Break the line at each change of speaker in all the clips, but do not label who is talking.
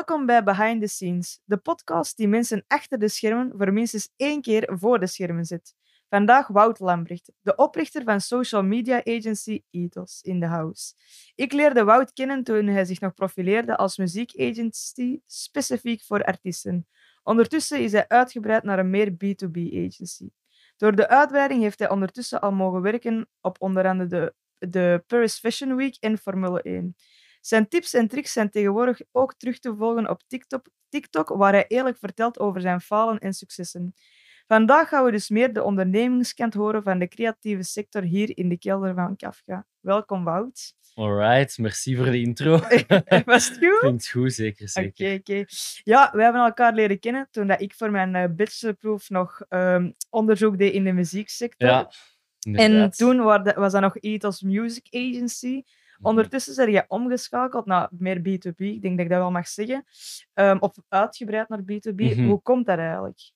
Welkom bij Behind the Scenes, de podcast die mensen achter de schermen voor minstens één keer voor de schermen zet. Vandaag Wout Lambrecht, de oprichter van social media agency Ethos in the House. Ik leerde Wout kennen toen hij zich nog profileerde als muziekagency specifiek voor artiesten. Ondertussen is hij uitgebreid naar een meer B2B agency. Door de uitbreiding heeft hij ondertussen al mogen werken op onder andere de, de Paris Fashion Week en Formule 1. Zijn tips en tricks zijn tegenwoordig ook terug te volgen op TikTok, TikTok waar hij eerlijk vertelt over zijn falen en successen. Vandaag gaan we dus meer de ondernemingskant horen van de creatieve sector hier in de kelder van Kafka. Welkom, Wout.
Alright, merci voor de intro.
Was het goed?
Klinkt goed, zeker.
Oké,
zeker.
oké. Ja, we hebben elkaar leren kennen toen dat ik voor mijn eh, bachelorproef nog ehm, onderzoek deed in de muzieksector.
Ja,
en
inderdaad.
toen wa- was dat nog Ethos Music Agency.
Mhm.
Ondertussen zijn je omgeschakeld naar meer B2B. Ik denk dat ik dat wel mag zeggen. Ehm, of uitgebreid naar B2B.
Mhm.
Hoe komt dat eigenlijk?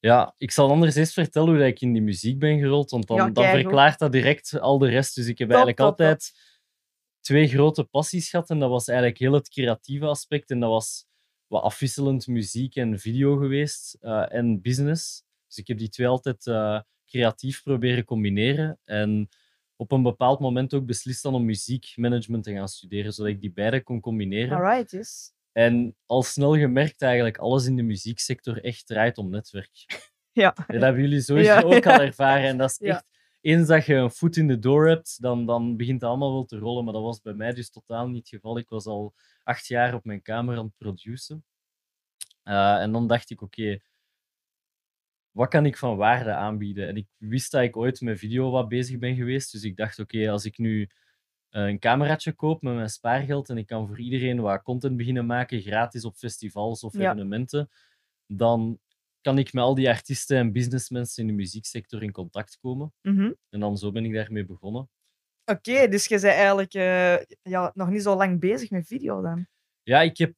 Ja, ik zal anders eerst vertellen hoe ik in die muziek ben gerold, want dan,
Ja,
dan verklaart dat direct al de rest. Dus ik heb
Top,
eigenlijk
top, top.
altijd twee grote passies gehad. En dat was eigenlijk heel het creatieve aspect. En dat was wat afwisselend muziek en video geweest eh, en business. Dus ik heb die twee altijd eh, creatief proberen combineren. En op een bepaald moment ook beslist dan om muziekmanagement te gaan studeren, zodat ik die beide kon combineren.
Alright, yes.
En al snel gemerkt eigenlijk alles in de muzieksector echt draait om netwerk.
Ja.
Ja, dat hebben jullie sowieso
Ja.
ook al ervaren. En dat is
Ja.
echt, eens dat je een voet in de door hebt, dan, dan begint het allemaal wel te rollen. Maar dat was bij mij dus totaal niet het geval. Ik was al acht jaar op mijn kamer aan het produceren. Eh, en dan dacht ik, oké, wat kan ik van waarde aanbieden? En ik wist dat ik ooit met video wat bezig ben geweest. Dus ik dacht, oké, als ik nu eh, een cameraatje koop met mijn spaargeld en ik kan voor iedereen wat content beginnen maken, gratis op festivals of
Ja.
evenementen, dan kan ik met al die artiesten en businessmensen in de muzieksector in contact komen.
Mhm.
En dan zo ben ik daarmee begonnen.
Oké, dus je bent eigenlijk eh, ja, nog niet zo lang bezig met video dan.
Ja, ik heb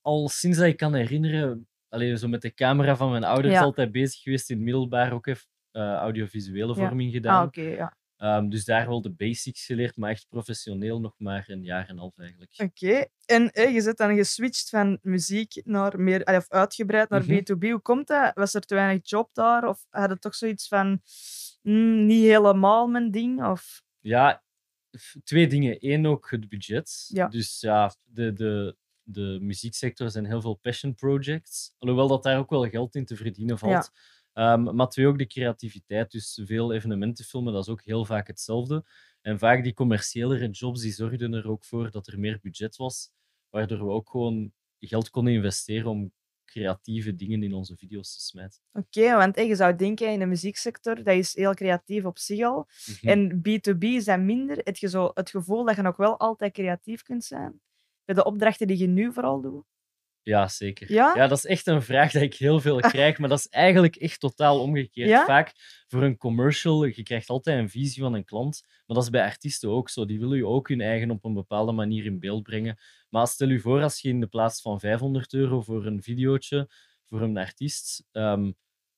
al sinds dat ik kan herinneren, alleen zo met de camera van mijn ouders
Ja.
altijd bezig geweest in het middelbaar ook even eh, audiovisuele vorming gedaan.
Ah, ja.
Ehm, dus daar wel de basics geleerd, maar echt professioneel nog maar een jaar en een half eigenlijk.
Oké, en eh, je bent dan geswitcht van muziek naar meer, of uitgebreid naar
Mhm.
B2B. Hoe komt dat? Was er te weinig job daar? Of had het toch zoiets van mm, niet helemaal mijn ding? Of...
Ja, twee dingen. Eén, ook het budget.
Ja.
Dus ja, de, de, de muzieksector zijn heel veel passion projects. Alhoewel dat daar ook wel geld in te verdienen valt. Ehm, maar twee, ook de creativiteit. Dus veel evenementen filmen, dat is ook heel vaak hetzelfde. En vaak die commerciëlere jobs, die zorgden er ook voor dat er meer budget was. Waardoor we ook gewoon geld konden investeren om creatieve dingen in onze video's te smijten.
Oké, want eh, je zou denken in de muzieksector, dat is heel creatief op zich al.
Mhm.
En B2B is dat minder. Heb je zo het gevoel dat je nog wel altijd creatief kunt zijn? Bij de opdrachten die je nu vooral doet?
Ja, zeker.
Ja?
dat is echt een vraag die ik heel veel krijg, maar dat is eigenlijk echt totaal omgekeerd.
Ja?
Vaak voor een commercial, je krijgt altijd een visie van een klant, maar dat is bij artiesten ook zo. Die willen je ook hun eigen op een bepaalde manier in beeld brengen. Maar stel je voor, als je in de plaats van 500 euro voor een videootje voor een artiest ehm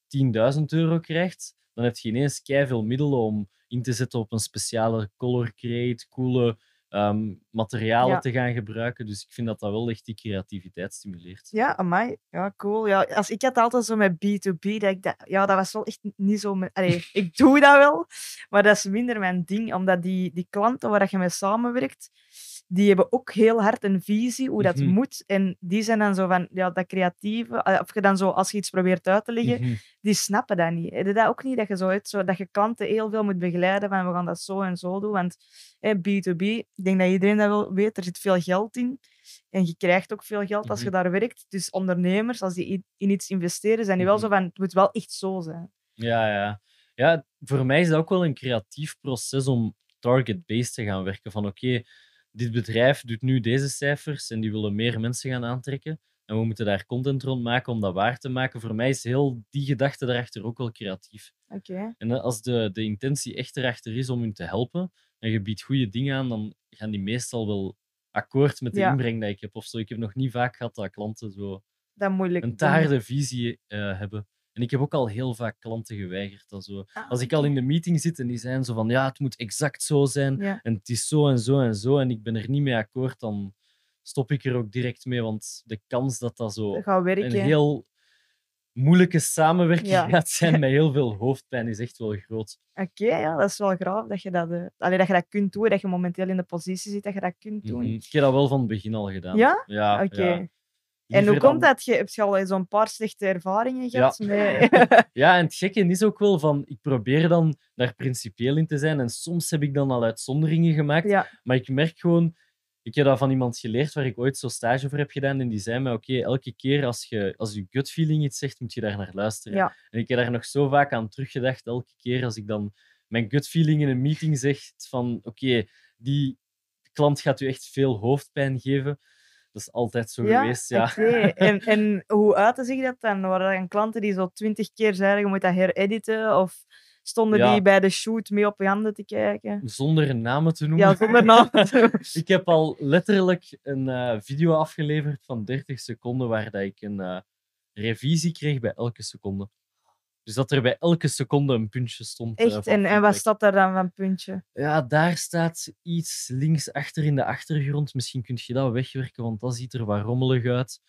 10.000 euro krijgt, dan heb je ineens veel middelen om in te zetten op een speciale color grade, coole ehm, materialen
Ja.
te gaan gebruiken. Dus ik vind dat dat wel echt die creativiteit stimuleert.
Ja, amai. Ja, cool. Ja, als, ik had altijd zo met B2B, dat ik dat, ja, dat was wel echt niet zo... Mijn, allee, ik doe dat wel, maar dat is minder mijn ding. Omdat die, die klanten waar je mee samenwerkt, die hebben ook heel hard een visie hoe dat
Mhm.
moet. En die zijn dan zo van, ja, dat creatieve... eh, Of je dan zo, als je iets probeert uit te leggen,
Mhm.
die snappen dat niet. Heb je dat ook niet? Dat je, zo, zo, dat je klanten heel veel moet begeleiden van we gaan dat zo en zo doen. Want hè, B2B, ik denk dat iedereen dat wel weet, er zit veel geld in. En je krijgt ook veel geld als je
Mhm.
daar werkt. Dus ondernemers, als die in iets investeren, zijn die wel zo van het moet wel echt zo zijn.
Ja, ja. Ja, voor mij is dat ook wel een creatief proces om target-based te gaan werken. Van oké, dit bedrijf doet nu deze cijfers en die willen meer mensen gaan aantrekken. En we moeten daar content rond maken om dat waar te maken. Voor mij is heel die gedachte daarachter ook wel creatief.
Oké.
En als de, de intentie echt erachter is om hun te helpen en je biedt goede dingen aan, dan gaan die meestal wel akkoord met de
Ja.
inbreng die ik heb. Of zo. Ik heb nog niet vaak gehad dat klanten zo
Dat moeilijk.
een te harde visie eh, hebben. En ik heb ook al heel vaak klanten geweigerd. Zo.
Ah,
Als ik al in de meeting zit en die zijn zo van ja, het moet exact zo zijn
Ja.
en het is zo en zo en zo en ik ben er niet mee akkoord, dan, stop ik er ook direct mee, want de kans dat dat zo
Dat gaat werken.
een heel moeilijke samenwerking
Ja.
gaat zijn met heel veel hoofdpijn is echt wel groot.
Oké, ja, dat is wel graaf dat je dat, eh, dat je dat kunt doen, dat je momenteel in de positie zit dat je dat kunt doen.
Mhm. Ik heb dat wel van het begin al gedaan.
Ja?
Ja.
Oké.
ja.
En hoe komt dat? Je hebt je al zo'n paar slechte ervaringen
Ja.
gehad? Met...
Ja, en het gekke is ook wel van, ik probeer dan daar principieel in te zijn en soms heb ik dan al uitzonderingen gemaakt,
ja,
maar ik merk gewoon, ik heb dat van iemand geleerd waar ik ooit zo stage voor heb gedaan en die zei mij, oké, elke keer als je, als je gut feeling iets zegt, moet je daar naar luisteren.
Ja.
En ik heb daar nog zo vaak aan teruggedacht, elke keer als ik dan mijn gut feeling in een meeting zegt van, oké, die klant gaat u echt veel hoofdpijn geven. Dat is altijd zo
ja,
geweest, ja.
oké. En, en hoe uitte zich dat dan? Waren er dan klanten die zo twintig keer zeiden, je moet dat herediten? Of stonden
Ja.
die bij de shoot mee op je handen te kijken?
Zonder namen te noemen.
Ja, zonder naam.
Ik heb al letterlijk een eh, video afgeleverd van 30 seconden waar dat ik een eh, revisie kreeg bij elke seconde. Dus dat er bij elke seconde een puntje stond. eh,
Echt? En, en wat staat daar dan van puntje?
Ja, daar staat iets links achter in de achtergrond. Misschien kun je dat wegwerken, want dat ziet er wat rommelig uit.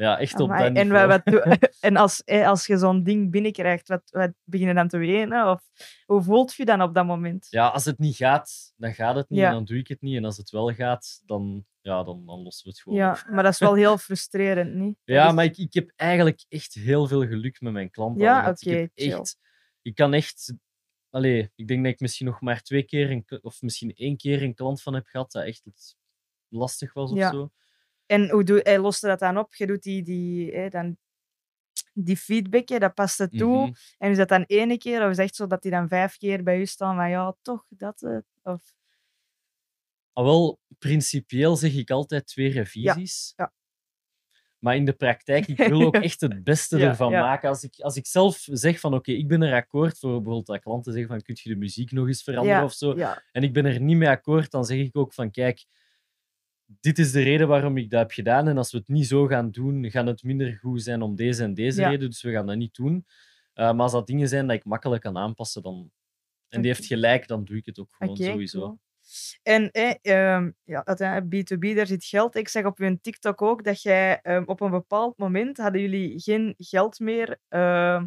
Ja, echt op
Amai, en, wat, wat en als, eh, als je zo'n ding binnenkrijgt, wat, wat begin je dan te wenen? Of hoe voelt je dan op dat moment?
Ja, als het niet gaat, dan gaat het niet
Ja.
en dan doe ik het niet. En als het wel gaat, dan, ja, dan, dan lossen we het gewoon op.
Ja, maar dat is wel heel frustrerend, niet?
Ja,
is-
maar ik, ik heb eigenlijk echt heel veel geluk met mijn klanten.
Ja.
Ik heb
oké, chill.
echt, ik kan echt, allee, ik denk dat ik misschien nog maar twee keer, een, of misschien één keer een klant van heb gehad dat echt lastig was of
Ja.
zo.
En hoe doe, hij loste dat dan op? Je doet die, die, hè, dan, die feedback, hè, dat past het toe.
Mhm.
En is dat dan ene keer, of is het echt zo dat die dan vijf keer bij u staan van ja, toch, dat eh, Of,
Ah, wel, principieel zeg ik altijd twee revisies.
ja.
Maar in de praktijk, ik wil ook echt het beste
Ja,
ervan
ja.
maken. Als ik, als ik zelf zeg van oké, ik ben er akkoord voor bijvoorbeeld dat klanten zeggen van kun je de muziek nog eens veranderen of zo.
ja,
en ik ben er niet mee akkoord, dan zeg ik ook van kijk, dit is de reden waarom ik dat heb gedaan. En als we het niet zo gaan doen, gaat het minder goed zijn om deze en deze
Ja.
reden. Dus we gaan dat niet doen. Uh, maar als dat dingen zijn dat ik makkelijk kan aanpassen, dan... en die heeft gelijk, dan doe ik het ook gewoon sowieso.
cool. En eh, ehm, ja, uiteindelijk B2B, daar zit geld. Ik zag op je TikTok ook dat jij ehm, op een bepaald moment hadden jullie geen geld meer. ehm,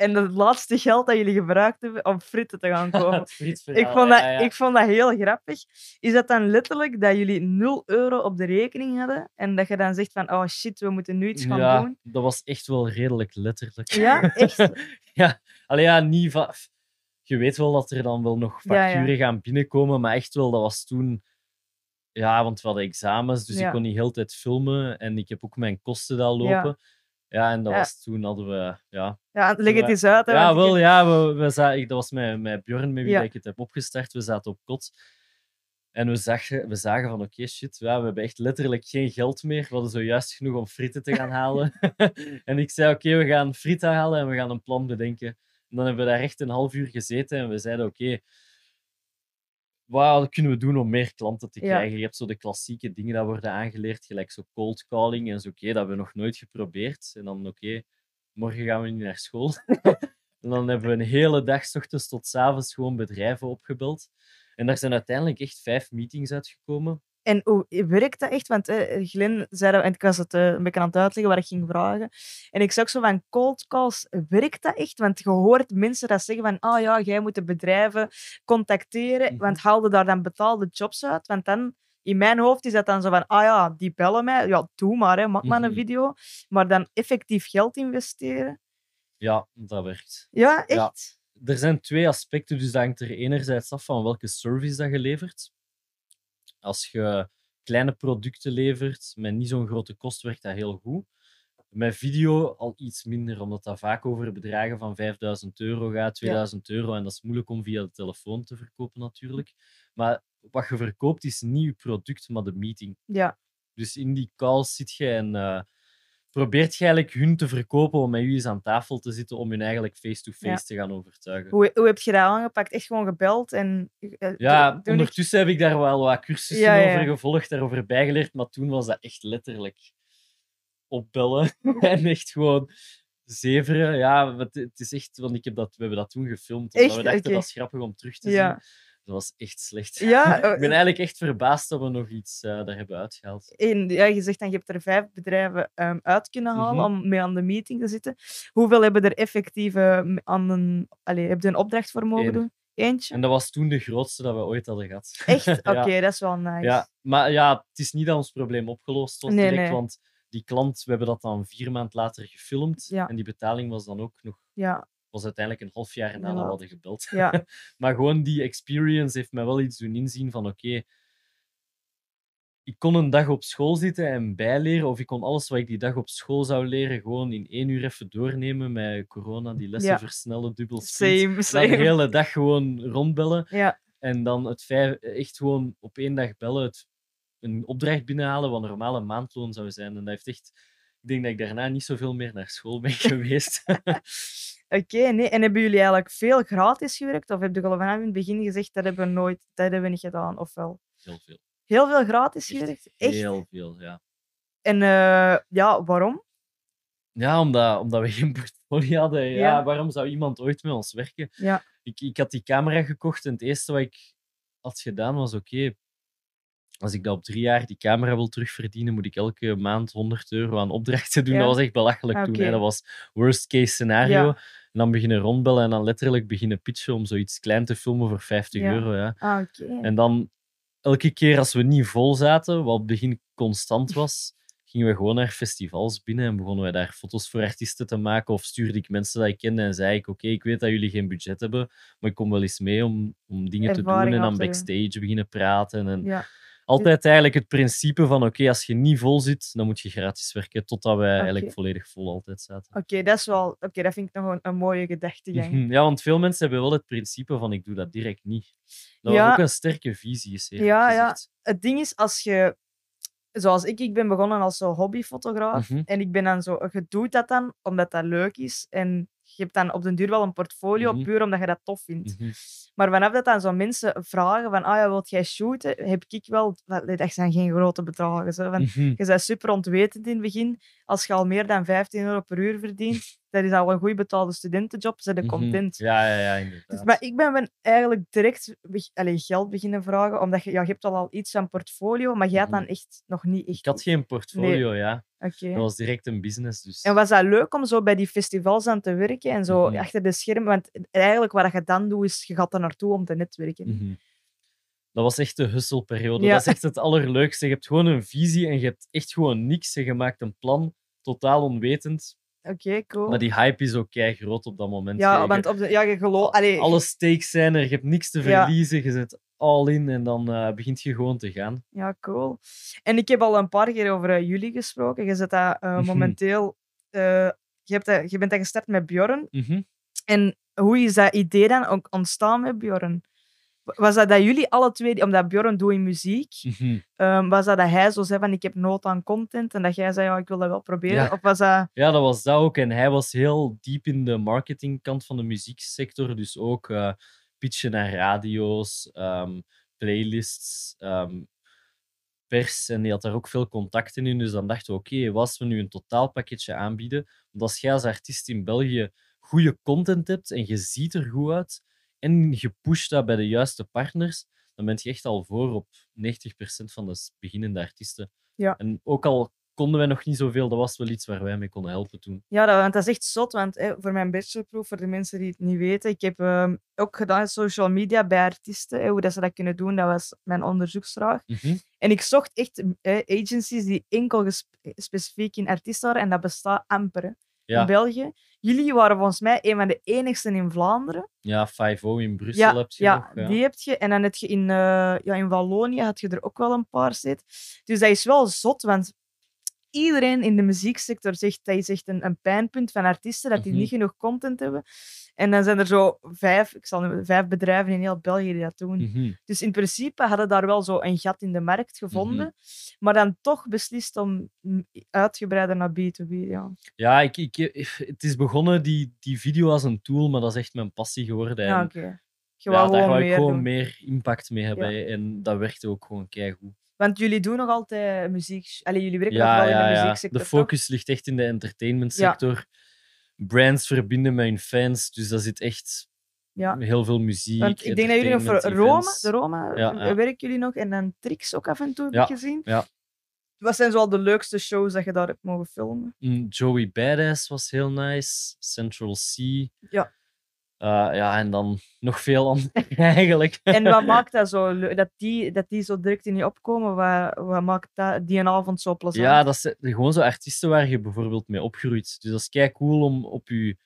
en het laatste geld dat jullie gebruikt hebben om fritten te gaan kopen. Ik vond, dat,
ja, ja.
ik vond dat heel grappig. Is dat dan letterlijk dat jullie 0 euro op de rekening hadden en dat je dan zegt van oh shit, we moeten nu iets gaan
ja,
doen?
dat was echt wel redelijk letterlijk.
Ja, echt?
ja, allee, ja, niet va- Je weet wel dat er dan wel nog facturen gaan binnenkomen, maar echt wel, dat was toen... Ja, want we hadden examens, dus ik kon niet heel de tijd filmen en ik heb ook mijn kosten daar lopen. Ja, en dat
Ja.
was toen hadden we... Ja,
Ja, leg het eens uit. hè,
ja
ik
wel, ja, we, we zaten, dat was met, met Björn, met wie
Ja.
ik het heb opgestart. We zaten op kot. En we zagen, we zagen van, oké, shit, ja, we hebben echt letterlijk geen geld meer. We hadden zojuist genoeg om frieten te gaan halen. en ik zei, oké, we gaan frieten halen en we gaan een plan bedenken. En dan hebben we daar echt een half uur gezeten en we zeiden, oké, wat kunnen we doen om meer klanten te
Ja.
krijgen? Je hebt zo de klassieke dingen dat worden aangeleerd, gelijk zo cold calling en zo, oké, dat hebben we nog nooit geprobeerd. En dan, oké, morgen gaan we niet naar school. En dan hebben we een hele dag, s ochtends tot s avonds, gewoon bedrijven opgebeld. En daar zijn uiteindelijk echt vijf meetings uitgekomen.
En hoe werkt dat echt? Want eh, Glenn zei dat, en ik was het eh, een beetje aan het uitleggen waar ik ging vragen. En ik zag zo van cold calls, werkt dat echt? Want je hoort mensen dat zeggen van, ah ja, jij moet de bedrijven contacteren,
Mhm.
want haalde daar dan betaalde jobs uit? Want dan, in mijn hoofd is dat dan zo van, ah ja, die bellen mij, ja, doe maar, hè, maak maar een
Mhm.
video. Maar dan effectief geld investeren?
Ja, dat werkt.
Ja,
Ja.
echt?
Er zijn twee aspecten, dus dat hangt er enerzijds af van welke service dat je levert. Als je kleine producten levert met niet zo'n grote kost, werkt dat heel goed. Met video al iets minder, omdat dat vaak over bedragen van 5000 euro gaat, 2000 euro. En dat is moeilijk om via de telefoon te verkopen, natuurlijk. Maar wat je verkoopt is niet je product, maar de meeting.
Ja,
Dus in die calls zit je en eh, probeert je eigenlijk hun te verkopen om met u eens aan tafel te zitten om hun eigenlijk face-to-face
Ja.
te gaan overtuigen.
hoe, hoe heb je dat aangepakt? Echt gewoon gebeld en... eh,
Ja, ondertussen heb ik daar wel wat cursussen
Ja, ja.
over gevolgd, daarover bijgeleerd, maar toen was dat echt letterlijk opbellen en echt gewoon zeveren. Ja, het, het is echt, want ik heb dat, we hebben dat toen gefilmd, omdat
Echt?
we dachten dat is grappig om terug te zien. Dat was echt slecht.
Ja,
ik ben eigenlijk echt verbaasd dat we nog iets eh, daar hebben uitgehaald.
En, ja, je zegt dan, je hebt er vijf bedrijven ehm, uit kunnen halen
Mhm.
om mee aan de meeting te zitten. Hoeveel hebben er effectief eh, aan een... Heb je een opdracht voor mogen
Eén.
doen? Eentje?
En dat was toen de grootste dat we ooit hadden gehad.
Echt? Oké,
ja.
dat is wel nice.
ja, maar ja, het is niet dat ons probleem opgelost was
Nee,
direct,
nee.
want die klant, we hebben dat dan vier maanden later gefilmd.
Ja.
En die betaling was dan ook nog,
Ja,
was uiteindelijk een half jaar nadat we hadden gebeld.
ja.
Maar gewoon die experience heeft mij wel iets doen inzien van oké, ik kon een dag op school zitten en bijleren, of ik kon alles wat ik die dag op school zou leren gewoon in één uur even doornemen met corona, die lessen
Ja.
versnellen, dubbel speed.
Same,
de hele dag gewoon rondbellen.
Ja,
En dan het vijf, echt gewoon op één dag bellen, het, een opdracht binnenhalen wat normaal een maandloon zou zijn. En dat heeft echt... Ik denk dat ik daarna niet zoveel meer naar school ben geweest.
oké. nee. En hebben jullie eigenlijk veel gratis gewerkt? Of heb je al vanaf in het begin gezegd, dat hebben we nooit, dat hebben we niet gedaan? Ofwel?
Heel veel.
Heel veel gratis
Echt
gewerkt? Echt?
Heel veel, ja.
En eh, ja, waarom?
Ja, omdat, omdat we geen portfolio hadden. Ja,
Ja.
waarom zou iemand ooit met ons werken?
Ja,
Ik, ik had die camera gekocht en het eerste wat ik had gedaan was: oké, als ik dat op drie jaar die camera wil terugverdienen, moet ik elke maand 100 euro aan opdrachten doen.
Ja.
Dat was echt belachelijk
Ah,
toen. Hè. Dat was worst case scenario.
Ja.
En dan beginnen rondbellen en dan letterlijk beginnen pitchen om zoiets klein te filmen voor 50
Ja.
euro. Ja.
ah, oké.
En dan elke keer als we niet vol zaten, wat begin constant was, gingen we gewoon naar festivals binnen en begonnen we daar foto's voor artiesten te maken. Of stuurde ik mensen dat ik kende en zei ik, oké, ik weet dat jullie geen budget hebben, maar ik kom wel eens mee om, om dingen te doen en dan backstage beginnen praten. En
Ja,
altijd eigenlijk het principe van, oké, als je niet vol zit, dan moet je gratis werken, totdat wij eigenlijk volledig vol altijd zaten.
oké, dat is wel... Oké, dat vind ik nog een, een mooie gedachtegang.
Mhm. Ja, want veel mensen hebben wel het principe van, ik doe dat direct niet. Dat
Ja.
ook een sterke visie, is
Ja, ja. Het ding is, als je... Zoals ik, ik ben begonnen als zo hobbyfotograaf.
Mhm.
En ik ben dan zo... Je doet dat dan omdat dat leuk is. En je hebt dan op den duur wel een portfolio,
Mhm.
puur omdat je dat tof vindt.
Mhm.
Maar vanaf dat dan zo mensen vragen van, ah ja, wilt jij shooten? Heb ik wel... Dat zijn geen grote bedragen. Zo. Van,
Mhm.
je bent super ontwetend in het begin. Als je al meer dan 15 euro per uur verdient, dat is al een goed betaalde studentenjob, zijn je
Mhm.
content.
Ja, ja, ja.
Dus, maar ik ben, ben eigenlijk direct beg- geld beginnen vragen, omdat je, ja, je hebt al, al iets aan portfolio, maar jij had dan
Mhm.
echt nog niet echt
Ik had geen portfolio, ja.
Oké.
Dat was direct een business, dus...
En was dat leuk om zo bij die festivals aan te werken en zo
Mhm.
achter de schermen? Want eigenlijk wat je dan doet, is je gaat er naartoe om te netwerken.
Dat was echt de husselperiode.
Ja.
Dat is echt het allerleukste. Je hebt gewoon een visie en je hebt echt gewoon niks. Je maakt een plan, totaal onwetend.
Oké, cool.
Maar die hype is ook kei groot op dat moment.
ja, want op de, ja, je gelooft... allee,
Alle stakes zijn er, je hebt niks te
Ja.
verliezen. Je zet all in en dan eh, begint je gewoon te gaan.
Ja, cool. En ik heb al een paar keer over eh, jullie gesproken. Je, zit dat, eh,
Mhm.
momenteel, je, hebt dat, je bent dat gestart met Bjorn.
Mhm.
En hoe is dat idee dan ook ontstaan met Bjorn? Was dat dat jullie alle twee, omdat Bjorn doet in muziek,
Mhm.
ehm, was dat dat hij zo zei van ik heb nood aan content en dat jij zei ja, ik wil dat wel proberen?
Ja.
Of was dat...
Ja, dat was dat ook. En hij was heel diep in de marketingkant van de muzieksector. Dus ook eh, pitchen naar radio's, ehm, playlists, ehm, pers. En die had daar ook veel contacten in. Dus dan dachten we, oké, wat als we nu een totaalpakketje aanbieden? Want als jij als artiest in België goede content hebt en je ziet er goed uit en je pusht dat bij de juiste partners, dan ben je echt al voor op 90% van de beginnende artiesten.
Ja.
En ook al konden wij nog niet zoveel, dat was wel iets waar wij mee konden helpen toen.
Ja, dat, want dat is echt zot, want hè, voor mijn bachelorproef, voor de mensen die het niet weten, ik heb ehm, ook gedaan social media bij artiesten, hè, hoe dat ze dat kunnen doen, dat was mijn onderzoeksvraag.
Mhm.
En ik zocht echt eh, agencies die enkel specifiek in artiesten waren, en dat bestaat amper hè,
Ja.
in België. Jullie waren volgens mij een van de enigsten in Vlaanderen.
Ja, 5-0 in Brussel
Ja,
heb je
ja,
nog. Ja.
die heb je. En dan heb je in, eh, ja, in Wallonië had je er ook wel een paar zitten. Dus dat is wel zot, want iedereen in de muzieksector zegt dat is echt een, een pijnpunt van artiesten, dat die
Mhm.
niet genoeg content hebben. En dan zijn er zo vijf, ik zal vijf bedrijven in heel België die dat doen.
Mhm.
Dus in principe hadden daar wel zo een gat in de markt gevonden, maar dan toch beslist om uitgebreider naar B2B. Ja,
Ja, ik, ik, het is begonnen, die, die video als een tool, maar dat is echt mijn passie geworden.
ja
En
oké.
Ja, daar wou ik gewoon
doen.
meer impact mee hebben.
Ja.
En dat werkte ook gewoon keigoed.
Want jullie doen nog altijd muziek. Allee, jullie werken nog wel in de
ja.
muzieksector.
De focus ligt echt in de entertainmentsector. Brands verbinden met hun fans, dus dat zit echt
Ja.
Heel veel muziek.
Want ik denk dat jullie nog voor Rome, de Rome,
Ja,
eh,
ja.
werken jullie nog. En dan Trix ook af en toe heb
Ja,
ik gezien.
ja.
Wat zijn zoal de leukste shows dat je daar hebt mogen filmen?
Mm, Joey Badass was heel nice. Central C.
Ja.
Eh, ja, en dan nog veel andere eigenlijk.
En wat maakt dat zo leuk? Dat die, dat die zo direct in je opkomen, wat, wat maakt dat, die een avond zo plezant?
Ja, dat zijn gewoon zo artiesten waar je bijvoorbeeld mee opgroeit. Dus dat is kei cool om op je.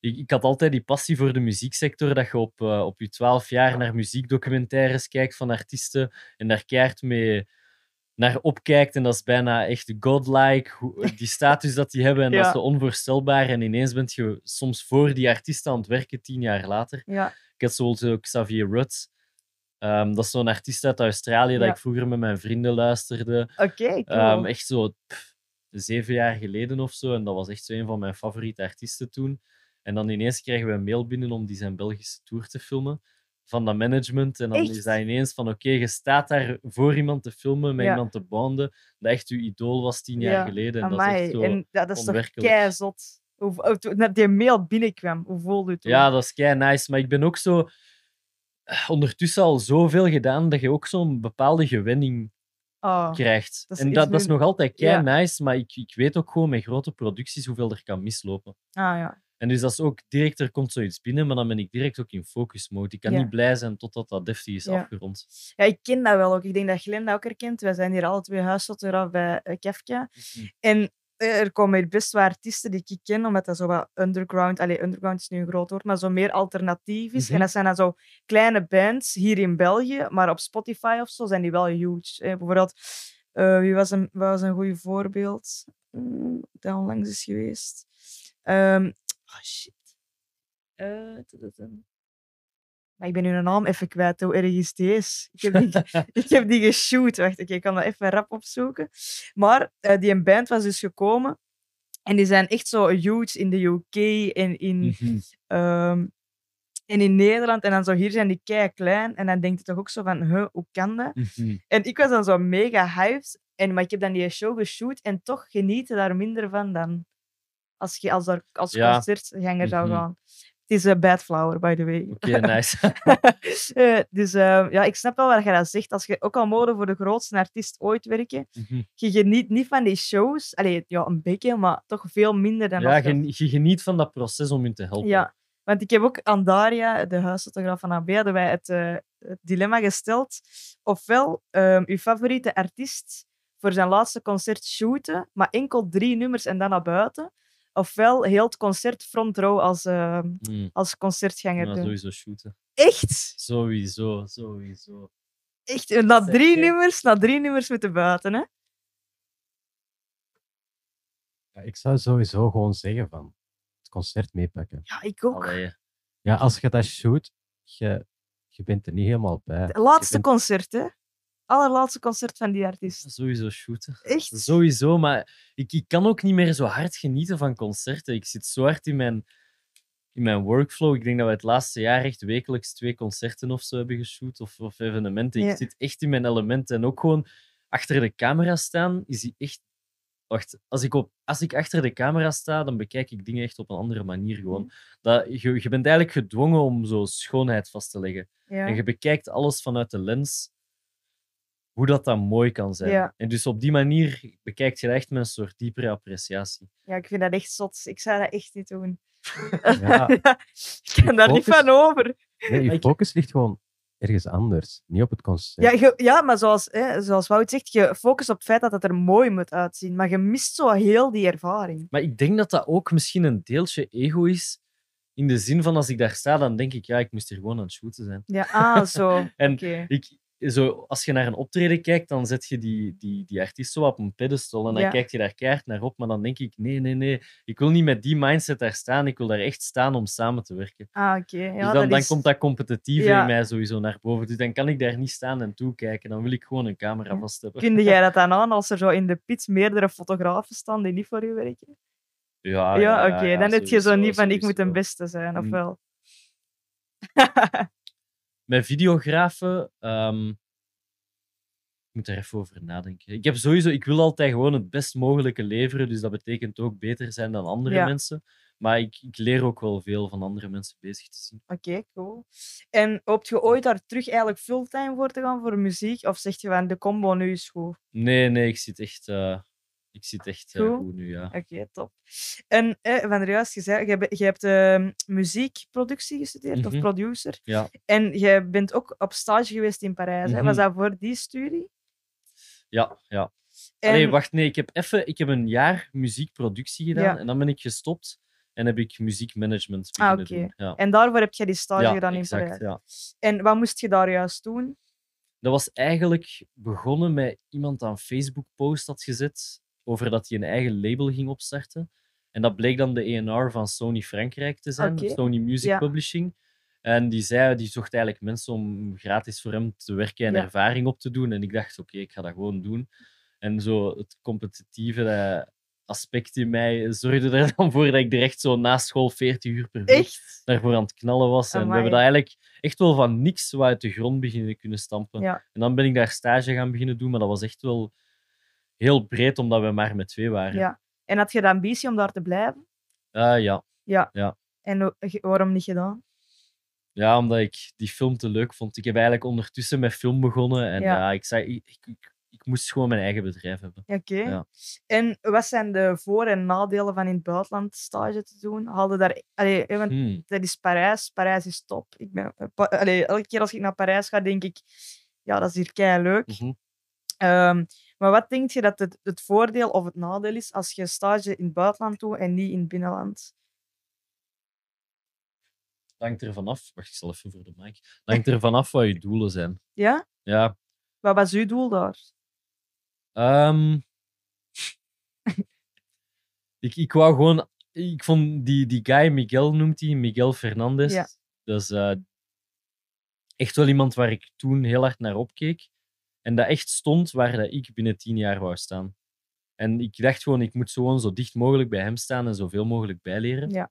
Ik, had altijd die passie voor de muzieksector, dat je op, eh, op je 12 jaar naar muziekdocumentaires kijkt van artiesten en daar keihard mee naar opkijkt. En dat is bijna echt godlike, die status dat die hebben. En dat is onvoorstelbaar. En ineens ben je soms voor die artiesten aan het werken, tien jaar later.
Ja,
Ik had zoals ook Xavier Rudd. Ehm, dat is zo'n artiest uit Australië dat ik vroeger met mijn vrienden luisterde.
oké.
Ehm, echt zo pff, zeven jaar geleden of zo. En dat was echt zo een van mijn favoriete artiesten toen. En dan ineens kregen we een mail binnen om die zijn Belgische tour te filmen. Van dat management. En dan
Echt?
is dat ineens van: oké, je staat daar voor iemand te filmen, met
Ja.
iemand te bonden. Dat echt uw idool was tien jaar
Ja,
geleden. En dat is zo.
en dat, is toch keizot. Hoe, dat die mail binnenkwam, hoe voelde je toen?
Ja, dat is kei nice. Maar ik ben ook zo eh, ondertussen al zoveel gedaan dat je ook zo'n bepaalde gewenning
Ah,
krijgt.
dat
en dat, dat is nog altijd kei
Ja.
nice, maar ik, ik weet ook gewoon met grote producties hoeveel er kan mislopen.
ah, ja.
En dus dat is ook direct, er komt zoiets binnen, maar dan ben ik direct ook in focus mode. Ik kan
Ja.
niet blij zijn totdat dat deftig is
Ja.
afgerond.
ja, ik ken dat wel ook. Ik denk dat Glenn dat ook herkent. Wij zijn hier alle twee huisfotograaf bij eh, Kefka. En eh, er komen hier best wel artiesten die ik ken, omdat dat zo wat underground... Allee, underground is nu een groot woord, maar zo meer alternatief is.
Mhm.
En dat zijn dan zo kleine bands hier in België, maar op Spotify of zo zijn die wel huge. Eh, bijvoorbeeld, eh, wie was een, was een goed voorbeeld mm, dat onlangs is geweest? Ehm, oh, shit. Maar ik ben nu een naam even kwijt. Hoe erg is deze? Ik heb die, ik heb die geshoot. Wacht, ik kan dat even rap opzoeken. Maar eh, die een band was dus gekomen. En die zijn echt zo huge in de UK en in,
Mhm.
ehm, en in Nederland. En dan zo hier zijn die kei klein. En dan denk je toch ook zo van, huh, hoe kan dat?
Mhm.
En ik was dan zo mega hyped. En, maar ik heb dan die show geshoot. En toch genieten daar minder van dan als je als, daar, als
Ja.
concertganger zou
Mhm.
gaan. Het is een Bad Flower, by the way.
Oké, nice.
Eh, dus eh, ja, ik snap wel wat je dat zegt. Als je ook al mogen voor de grootste artiest ooit werken,
Mhm.
je geniet niet van die shows. Allee, ja, een beetje, maar toch veel minder dan
ja,
je...
je, geniet van dat proces om je te helpen.
Ja, want ik heb ook aan Daria, de huisfotograaf van AB, hadden wij het, eh, het dilemma gesteld. Ofwel ehm uw favoriete artiest voor zijn laatste concert shooten, maar enkel drie nummers en dan naar buiten. Ofwel heel het concert front row als,
Mm.
als concertganger
Ja,
doen.
sowieso shooten.
Echt?
Sowieso, sowieso.
Echt? Na drie
Zeker.
nummers, na drie nummers moeten buiten, hè?
Ja, ik zou sowieso gewoon zeggen van het concert meepakken.
Ja, ik ook.
Allee.
Ja, als je dat shoot, je, je bent er niet helemaal bij.
Het laatste
bent-
concert, hè? Allerlaatste concert van die artiest.
Sowieso shooten.
Echt?
Sowieso, maar ik, ik kan ook niet meer zo hard genieten van concerten. Ik zit zo hard in mijn, in mijn workflow. Ik denk dat we het laatste jaar echt wekelijks twee concerten of zo hebben geshoot, of, of evenementen.
Ja.
Ik zit echt in mijn element. En ook gewoon achter de camera staan, is die echt... Wacht, als ik, op, als ik achter de camera sta, dan bekijk ik dingen echt op een andere manier gewoon. Dat, je, je bent eigenlijk gedwongen om zo schoonheid vast te leggen.
Ja.
En je bekijkt alles vanuit de lens, hoe dat dan mooi kan zijn.
Ja.
En dus op die manier bekijkt je dat echt met een soort diepere appreciatie.
ja, ik vind dat echt zot. Ik zou dat echt niet doen.
Ja.
ik kan daar niet van over.
Nee, je focus ligt gewoon ergens anders. Niet op het concert.
Ja, je- ja maar zoals, hè, zoals Wout zegt, je focust op het feit dat het er mooi moet uitzien. Maar je mist zo heel die ervaring.
Maar ik denk dat dat ook misschien een deeltje ego is. In de zin van als ik daar sta, dan denk ik, ja, ik moest hier gewoon aan het shooten zijn.
Ja, ah, zo.
En
Oké.
ik, zo, als je naar een optreden kijkt, dan zet je die, die, die artiest zo op een pedestal en dan
Ja.
kijk je daar keihard naar op. Maar dan denk ik, nee, nee, nee, ik wil niet met die mindset daar staan. Ik wil daar echt staan om samen te werken.
Ah, oké. Ja,
dus dan, dan
is-
komt dat competitieve
Ja.
in mij sowieso naar boven. Dus dan kan ik daar niet staan en toekijken. Dan wil ik gewoon een camera vast hebben.
Kunde jij dat dan aan als er zo in de pit meerdere fotografen staan die niet voor u werken?
Ja,
ja, oké. dan heb je zo niet van ik moet een beste zijn, of
Mm.
wel?
Met videografen, ehm, ik moet er even over nadenken. Ik heb sowieso, ik wil altijd gewoon het best mogelijke leveren, dus dat betekent ook beter zijn dan andere
Ja.
mensen. Maar ik, ik leer ook wel veel van andere mensen bezig te zien.
Oké, cool. En hoopt je ooit daar terug eigenlijk fulltime voor te gaan voor muziek? Of zeg je van de combo nu is goed?
Nee, nee, ik zit echt, eh, ik zit echt eh,
Goed.
goed nu, ja.
Oké, top. En eh, van der juist je, hebt- je hebt ehm, muziekproductie gestudeerd of
Mhm.
producer.
Ja.
En je bent ook op stage geweest in Parijs. Was
Mhm.
dat voor die studie?
Ja, ja.
En,
Nee, wacht, nee, ik heb even, ik heb een jaar muziekproductie gedaan
Ja.
en dan ben ik gestopt en heb ik muziekmanagement
Ah,
beginnen
oké.
doen. Ja.
en daarvoor heb je die stage
ja,
gedaan in
exact,
Parijs.
ja.
En wat moest je daar juist doen?
Dat was eigenlijk begonnen met iemand aan Facebook post had gezet over dat hij een eigen label ging opstarten. En dat bleek dan de ENR van Sony Frankrijk te zijn. Sony Music
Ja.
Publishing. En die zei, die zocht eigenlijk mensen om gratis voor hem te werken en
Ja.
ervaring op te doen. En ik dacht, oké, ik ga dat gewoon doen. En zo het competitieve aspect in mij zorgde er dan voor dat ik echt zo na school 40 uur per week
Echt?
daarvoor aan het knallen was. En we hebben dat eigenlijk echt wel van niks uit de grond beginnen kunnen stampen.
Ja.
En dan ben ik daar stage gaan beginnen doen, maar dat was echt wel heel breed, omdat we maar met twee waren.
Ja. En had je de ambitie om daar te blijven?
Ah, ja.
En ho- waarom niet gedaan?
ja, omdat ik die film te leuk vond. Ik heb eigenlijk ondertussen met film begonnen en
Ja.
ja. ik, zei, ik, ik, ik, ik moest gewoon mijn eigen bedrijf hebben.
Oké.
Ja.
En wat zijn de voor- en nadelen van in het buitenland stage te doen? Haalde daar... Allee, eh, want
Hmm.
dat is Parijs. Parijs is top. Ik ben, eh, allee, elke keer als ik naar Parijs ga, denk ik... Ja, dat is hier kei leuk. Ehm, maar wat denk je dat het, het voordeel of het nadeel is als je stage in het buitenland doet en niet in het binnenland?
Hangt er vanaf. Wacht, ik zal even voor de mic. Hangt er vanaf wat je doelen zijn.
Ja?
Ja.
Wat was uw doel daar?
ehm, ik, ik wou gewoon. Ik vond die, die guy, Miguel noemt hij, Miguel Fernandez.
Ja.
Dat is eh, echt wel iemand waar ik toen heel hard naar opkeek. En dat echt stond waar dat ik binnen tien jaar wou staan. En ik dacht gewoon, ik moet gewoon zo dicht mogelijk bij hem staan en zoveel mogelijk bijleren.
Ja.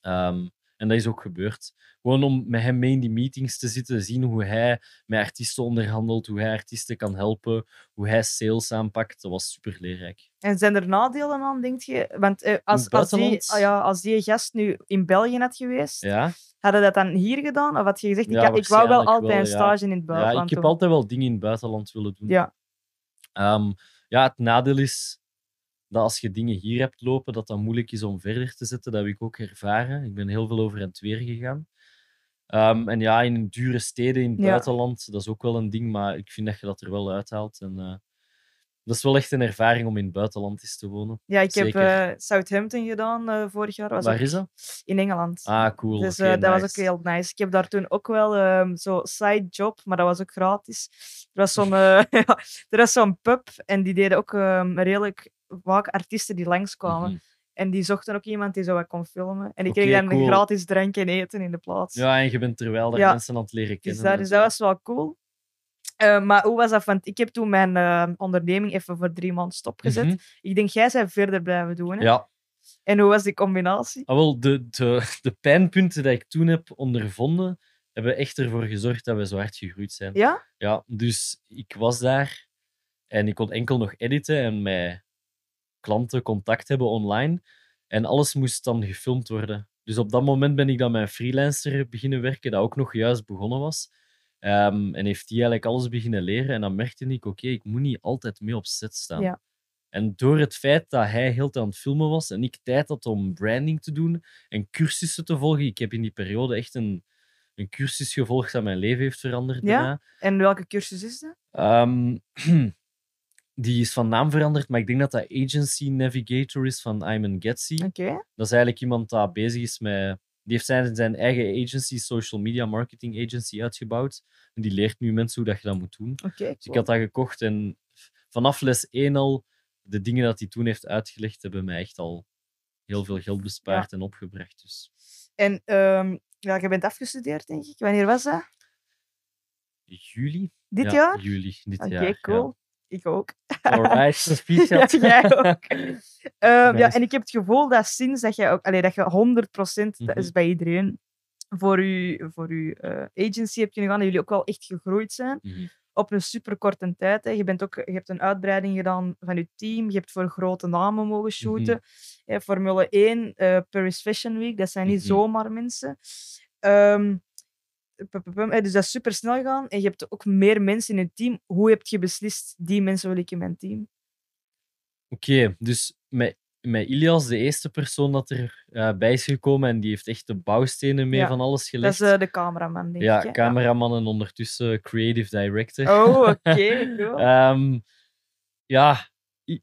Ehm, en dat is ook gebeurd. Gewoon om met hem mee in die meetings te zitten, zien hoe hij met artiesten onderhandelt, hoe hij artiesten kan helpen, hoe hij sales aanpakt. Dat was super leerrijk.
En zijn er nadelen aan, denk je? Want eh, als, als, die, ah ja, als die gast nu in België had geweest,
Ja,
hadden dat dan hier gedaan? Of had je gezegd, ik,
Ja,
ik wou wel altijd
wel,
een
ja.
stage in het
ja
buitenland
ik heb altijd wel dingen in het buitenland willen doen.
Ja,
Ehm, ja, het nadeel is dat als je dingen hier hebt lopen, dat dat moeilijk is om verder te zetten. Dat heb ik ook ervaren. Ik ben heel veel over en het weer gegaan. Ehm, en ja, in dure steden in het
Ja.
buitenland, dat is ook wel een ding, maar ik vind dat je dat er wel uithaalt. En, eh, dat is wel echt een ervaring om in het buitenland eens te wonen.
ja ik heb eh, Southampton gedaan eh, vorig jaar. Was
Waar
ook
is dat?
In Engeland.
Ah, cool.
Dus dat was ook heel nice. Ik heb daar toen ook wel um, zo'n side job, maar dat was ook gratis. Er was zo'n zo'n pub en die deden ook ehm, redelijk vaak artiesten die langskwamen.
Mhm.
En die zochten ook iemand die zo wat kon filmen. En ik kreeg dan
cool.
gratis drank en eten in de plaats.
Ja, en je bent terwijl daar
Ja.
mensen aan het leren
dus
kennen.
dat,
en
dus
zo.
dat was wel cool. Eh, maar hoe was dat? Want ik heb toen mijn eh, onderneming even voor drie maanden stopgezet.
Mhm.
Ik denk, jij zij verder blijven doen. Hè?
Ja,
En hoe was die combinatie?
Ah, wel, de, de, de pijnpunten die ik toen heb ondervonden, hebben echt ervoor gezorgd dat we zo hard gegroeid zijn.
Ja?
Ja, dus ik was daar en ik kon enkel nog editen en met klanten contact hebben online. En alles moest dan gefilmd worden. Dus op dat moment ben ik dan een freelancer beginnen werken, dat ook nog juist begonnen was. Ehm, en heeft die eigenlijk alles beginnen leren. En dan merkte ik, oké, ik moet niet altijd mee op set staan.
Ja.
En door het feit dat hij heel tijd aan het filmen was en ik tijd had om branding te doen en cursussen te volgen, ik heb in die periode echt een, een cursus gevolgd dat mijn leven heeft veranderd.
Ja?
daarna.
En welke cursus is dat?
Ehm, die is van naam veranderd, maar ik denk dat dat Agency Navigator is van Ayman Getzi.
Oké.
Dat is eigenlijk iemand dat bezig is met... Die heeft zijn, zijn eigen agency, social media marketing agency, uitgebouwd. En die leert nu mensen hoe dat je dat moet doen.
Oké.
Dus ik had dat gekocht en vanaf les 1 al, de dingen dat hij toen heeft uitgelegd, hebben mij echt al heel veel geld bespaard en opgebracht. Dus
En ehm, ja, je bent afgestudeerd, denk ik. Wanneer was dat?
juli?
Dit
Ja,
jaar?
Juli, dit
Oké,
jaar. ja.
cool. Ik ook.
Alright,
Ja, jij ook. Ehm, Ja, en ik heb het gevoel dat sinds dat je ook, allee, dat je 100%, dat
Mhm.
is bij iedereen, voor je, voor uw eh, agency hebt kunnen gaan, dat jullie ook wel echt gegroeid zijn.
Mhm.
op een superkorte tijd. Hè. Je, bent ook, je hebt een uitbreiding gedaan van je team. Je hebt voor grote namen mogen shooten. Hè, Formule 1, eh, Paris Fashion Week, dat zijn niet
Mhm.
zomaar mensen. Ehm, Dus dat is super snel gegaan. En je hebt ook meer mensen in je team. Hoe heb je beslist, die mensen wil ik in mijn team?
Oké, dus met, met Ilias, de eerste persoon dat er eh, bij is gekomen en die heeft echt de bouwstenen mee
Ja,
van alles
Dat
gelegd.
is eh, de cameraman, denk
ja,
ik. hè?
cameraman en ondertussen creative director.
Oh, oké. cool.
Ehm, ja,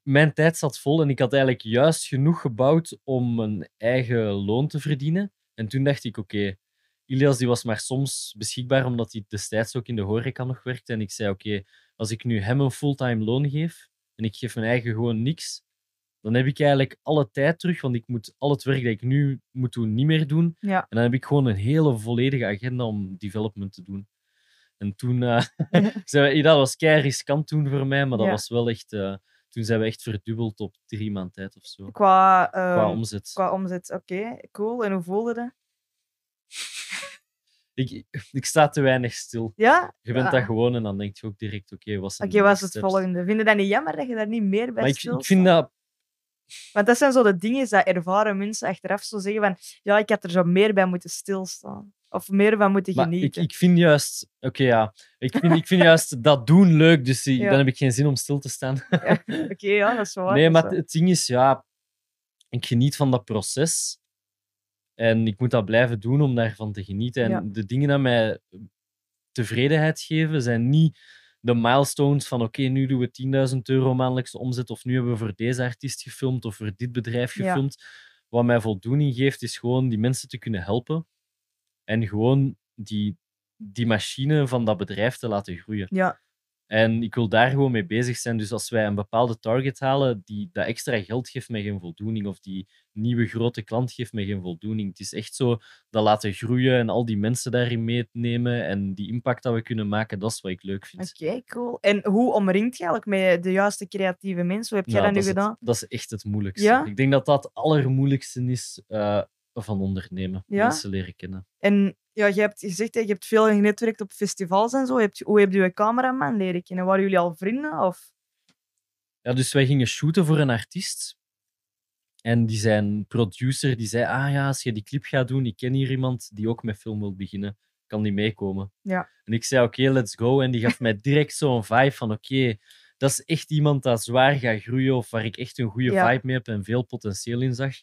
mijn tijd zat vol en ik had eigenlijk juist genoeg gebouwd om een eigen loon te verdienen. En toen dacht ik, oké, Ilias die was maar soms beschikbaar omdat hij destijds ook in de horeca nog werkte. En ik zei, oké, als ik nu hem een fulltime loon geef en ik geef mijn eigen gewoon niks, dan heb ik eigenlijk alle tijd terug, want ik moet al het werk dat ik nu moet doen niet meer doen.
Ja.
En dan heb ik gewoon een hele volledige agenda om development te doen. En toen zijn we, dat was kei riskant toen voor mij, maar dat
Ja.
was wel echt. eh, toen zijn we echt verdubbeld op drie maand tijd of zo.
Qua,
Qua
ehm,
omzet.
qua omzet, oké. Cool. En hoe voelde dat?
Ik, ik sta te weinig stil.
Ja?
Je bent dat gewoon en dan denk je ook direct: oké, next
is het
steps?
volgende? Vind je dat niet jammer dat je daar niet meer bij
Maar ik, ik
stilstaat?
vind dat.
Want dat zijn zo de dingen dat ervaren mensen achteraf zo zeggen van ja, ik had er zo meer bij moeten stilstaan. Of meer van moeten
Maar ik,
genieten.
ik vind juist. Oké, ja. Ik vind, ik vind juist dat doen leuk, dus die-
Ja.
dan heb ik geen zin om stil te staan.
Oké, ja, dat is waar.
Nee, maar het, het ding is, ja, ik geniet van dat proces. En ik moet dat blijven doen om daarvan te genieten. En
Ja.
de dingen die mij tevredenheid geven, zijn niet de milestones van oké, nu doen we 10.000 euro maandelijkse omzet, of nu hebben we voor deze artiest gefilmd, of voor dit bedrijf
Ja.
gefilmd. Wat mij voldoening geeft, is gewoon die mensen te kunnen helpen. En gewoon die, die machine van dat bedrijf te laten groeien.
Ja,
En ik wil daar gewoon mee bezig zijn. Dus als wij een bepaalde target halen, die, dat extra geld geeft mij geen voldoening. Of die nieuwe grote klant geeft mij geen voldoening. Het is echt zo dat laten groeien en al die mensen daarin meenemen. En die impact dat we kunnen maken, dat is wat ik leuk vind.
oké, cool. En hoe omringt je eigenlijk met de juiste creatieve mensen? Hoe heb jij
Nou,
dat nu
het-
gedaan?
dat is echt het moeilijkste.
Ja?
Ik denk dat dat het allermoeilijkste is eh, van ondernemen.
Ja?
Mensen leren kennen.
En ja, je hebt gezegd, je hebt veel genetwerkt op festivals en zo. Hoe heb je je cameraman leren kennen? Waren jullie al vrienden? Of...
Ja, dus wij gingen shooten voor een artiest. En die zijn producer, die zei, ah ja, als je die clip gaat doen, ik ken hier iemand die ook met film wil beginnen. Kan die meekomen?
Ja.
En ik zei, oké, let's go. En die gaf mij direct zo'n vibe van, oké, dat is echt iemand dat zwaar gaat groeien of waar ik echt een goede
Ja.
vibe mee heb en veel potentieel in zag.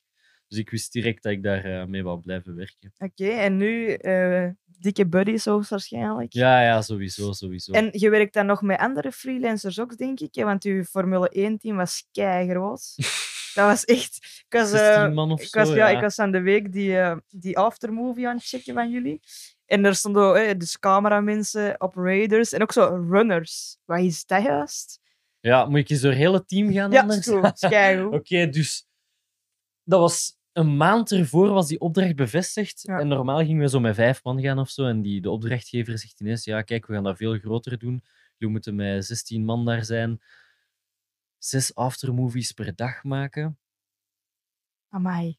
Dus ik wist direct dat ik daar eh, mee wou blijven werken.
Oké, en nu eh, dikke buddies hoogstwaarschijnlijk.
Ja, ja, sowieso, sowieso.
En je werkt dan nog met andere freelancers ook, denk ik. Hè? Want je Formule 1-team was kei groot. dat was echt. Ik was, eh,
16 man of
ik
zo,
was, ja,
ja.
ik was aan de week die, die aftermovie aan het checken van jullie. En daar stonden eh, dus cameramensen, operators en ook zo runners. Wat is dat juist?
Ja, moet ik eens door het hele team gaan
Ja,
anders?
keigoed.
Oké, dus dat was een maand ervoor was die opdracht bevestigd.
Ja.
En normaal gingen we zo met vijf man gaan of zo. En die, de opdrachtgever zegt ineens: Ja, kijk, we gaan dat veel groter doen. Jullie moeten met 16 man daar zijn. Zes aftermovies per dag maken.
Amai.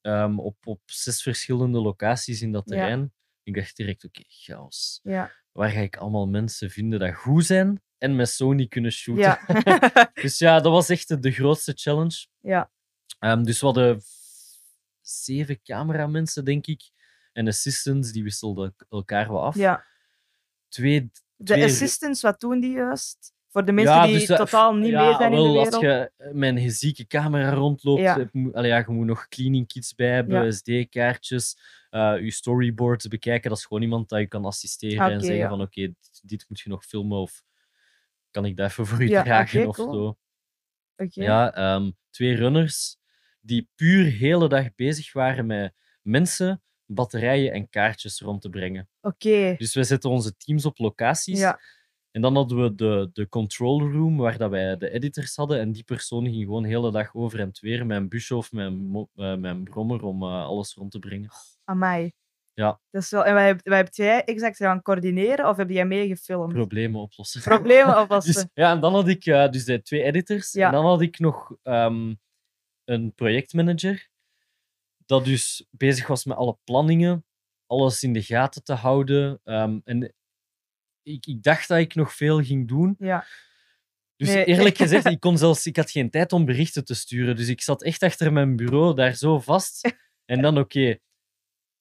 ehm, op, op zes verschillende locaties in dat
Ja.
terrein. Ik dacht direct: Oké, chaos.
Ja.
Waar ga ik allemaal mensen vinden dat goed zijn en met Sony kunnen shooten? Dus ja, dat was echt de, de grootste challenge.
ja.
Ehm, dus we hadden zeven cameramensen, denk ik. En assistants, die wisselden elkaar wat af.
ja.
Twee,
De
twee-
assistants, wat doen die juist? Voor de mensen
Ja,
die
dus
totaal niet
ja,
mee zijn in
wel,
de wereld.
Als je met een zieke camera rondloopt,
Ja.
heb je, allee, ja, je moet nog cleaning kits bij hebben. SD-kaartjes, eh je storyboards bekijken. Dat is gewoon iemand dat je kan assisteren en zeggen van oké, dit, dit moet je nog filmen of kan ik dat even voor
Ja,
dragen
oké,
of
cool.
zo. Ja, ehm, twee runners die puur de hele dag bezig waren met mensen, batterijen en kaartjes rond te brengen.
Oké.
Dus wij zetten onze teams op locaties.
Ja.
En dan hadden we de, de control room, waar dat wij de editors hadden. En die persoon ging gewoon de hele dag over en weer met een busje of met een, eh, met een brommer om eh, alles rond te brengen.
Amai.
Ja.
Dat is wel... En wat heb, wat heb jij exact gaan coördineren of heb jij meegefilmd?
Problemen oplossen.
Problemen oplossen.
Dus, ja, en dan had ik eh, dus de twee editors.
Ja.
En dan had ik nog ehm, een projectmanager. Dat dus bezig was met alle planningen, alles in de gaten te houden. Ehm, en ik, ik dacht dat ik nog veel ging doen.
Ja.
Dus
Nee.
eerlijk gezegd, ik, kon zelfs, ik had geen tijd om berichten te sturen. Dus ik zat echt achter mijn bureau daar zo vast. En dan, oké,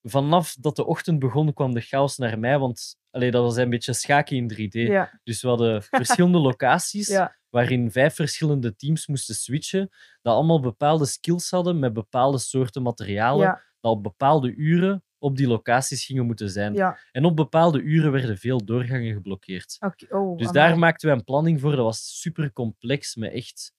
vanaf dat de ochtend begon, kwam de chaos naar mij. Want allee, dat was een beetje schaken in 3D.
Ja.
Dus we hadden verschillende locaties
Ja.
Waarin vijf verschillende teams moesten switchen. Dat allemaal bepaalde skills hadden met bepaalde soorten materialen.
Ja.
Dat op bepaalde uren op die locaties gingen moeten zijn.
Ja.
En op bepaalde uren werden veel doorgangen geblokkeerd.
Oh,
Dus
amai.
daar maakten we een planning voor. Dat was super complex, met echt.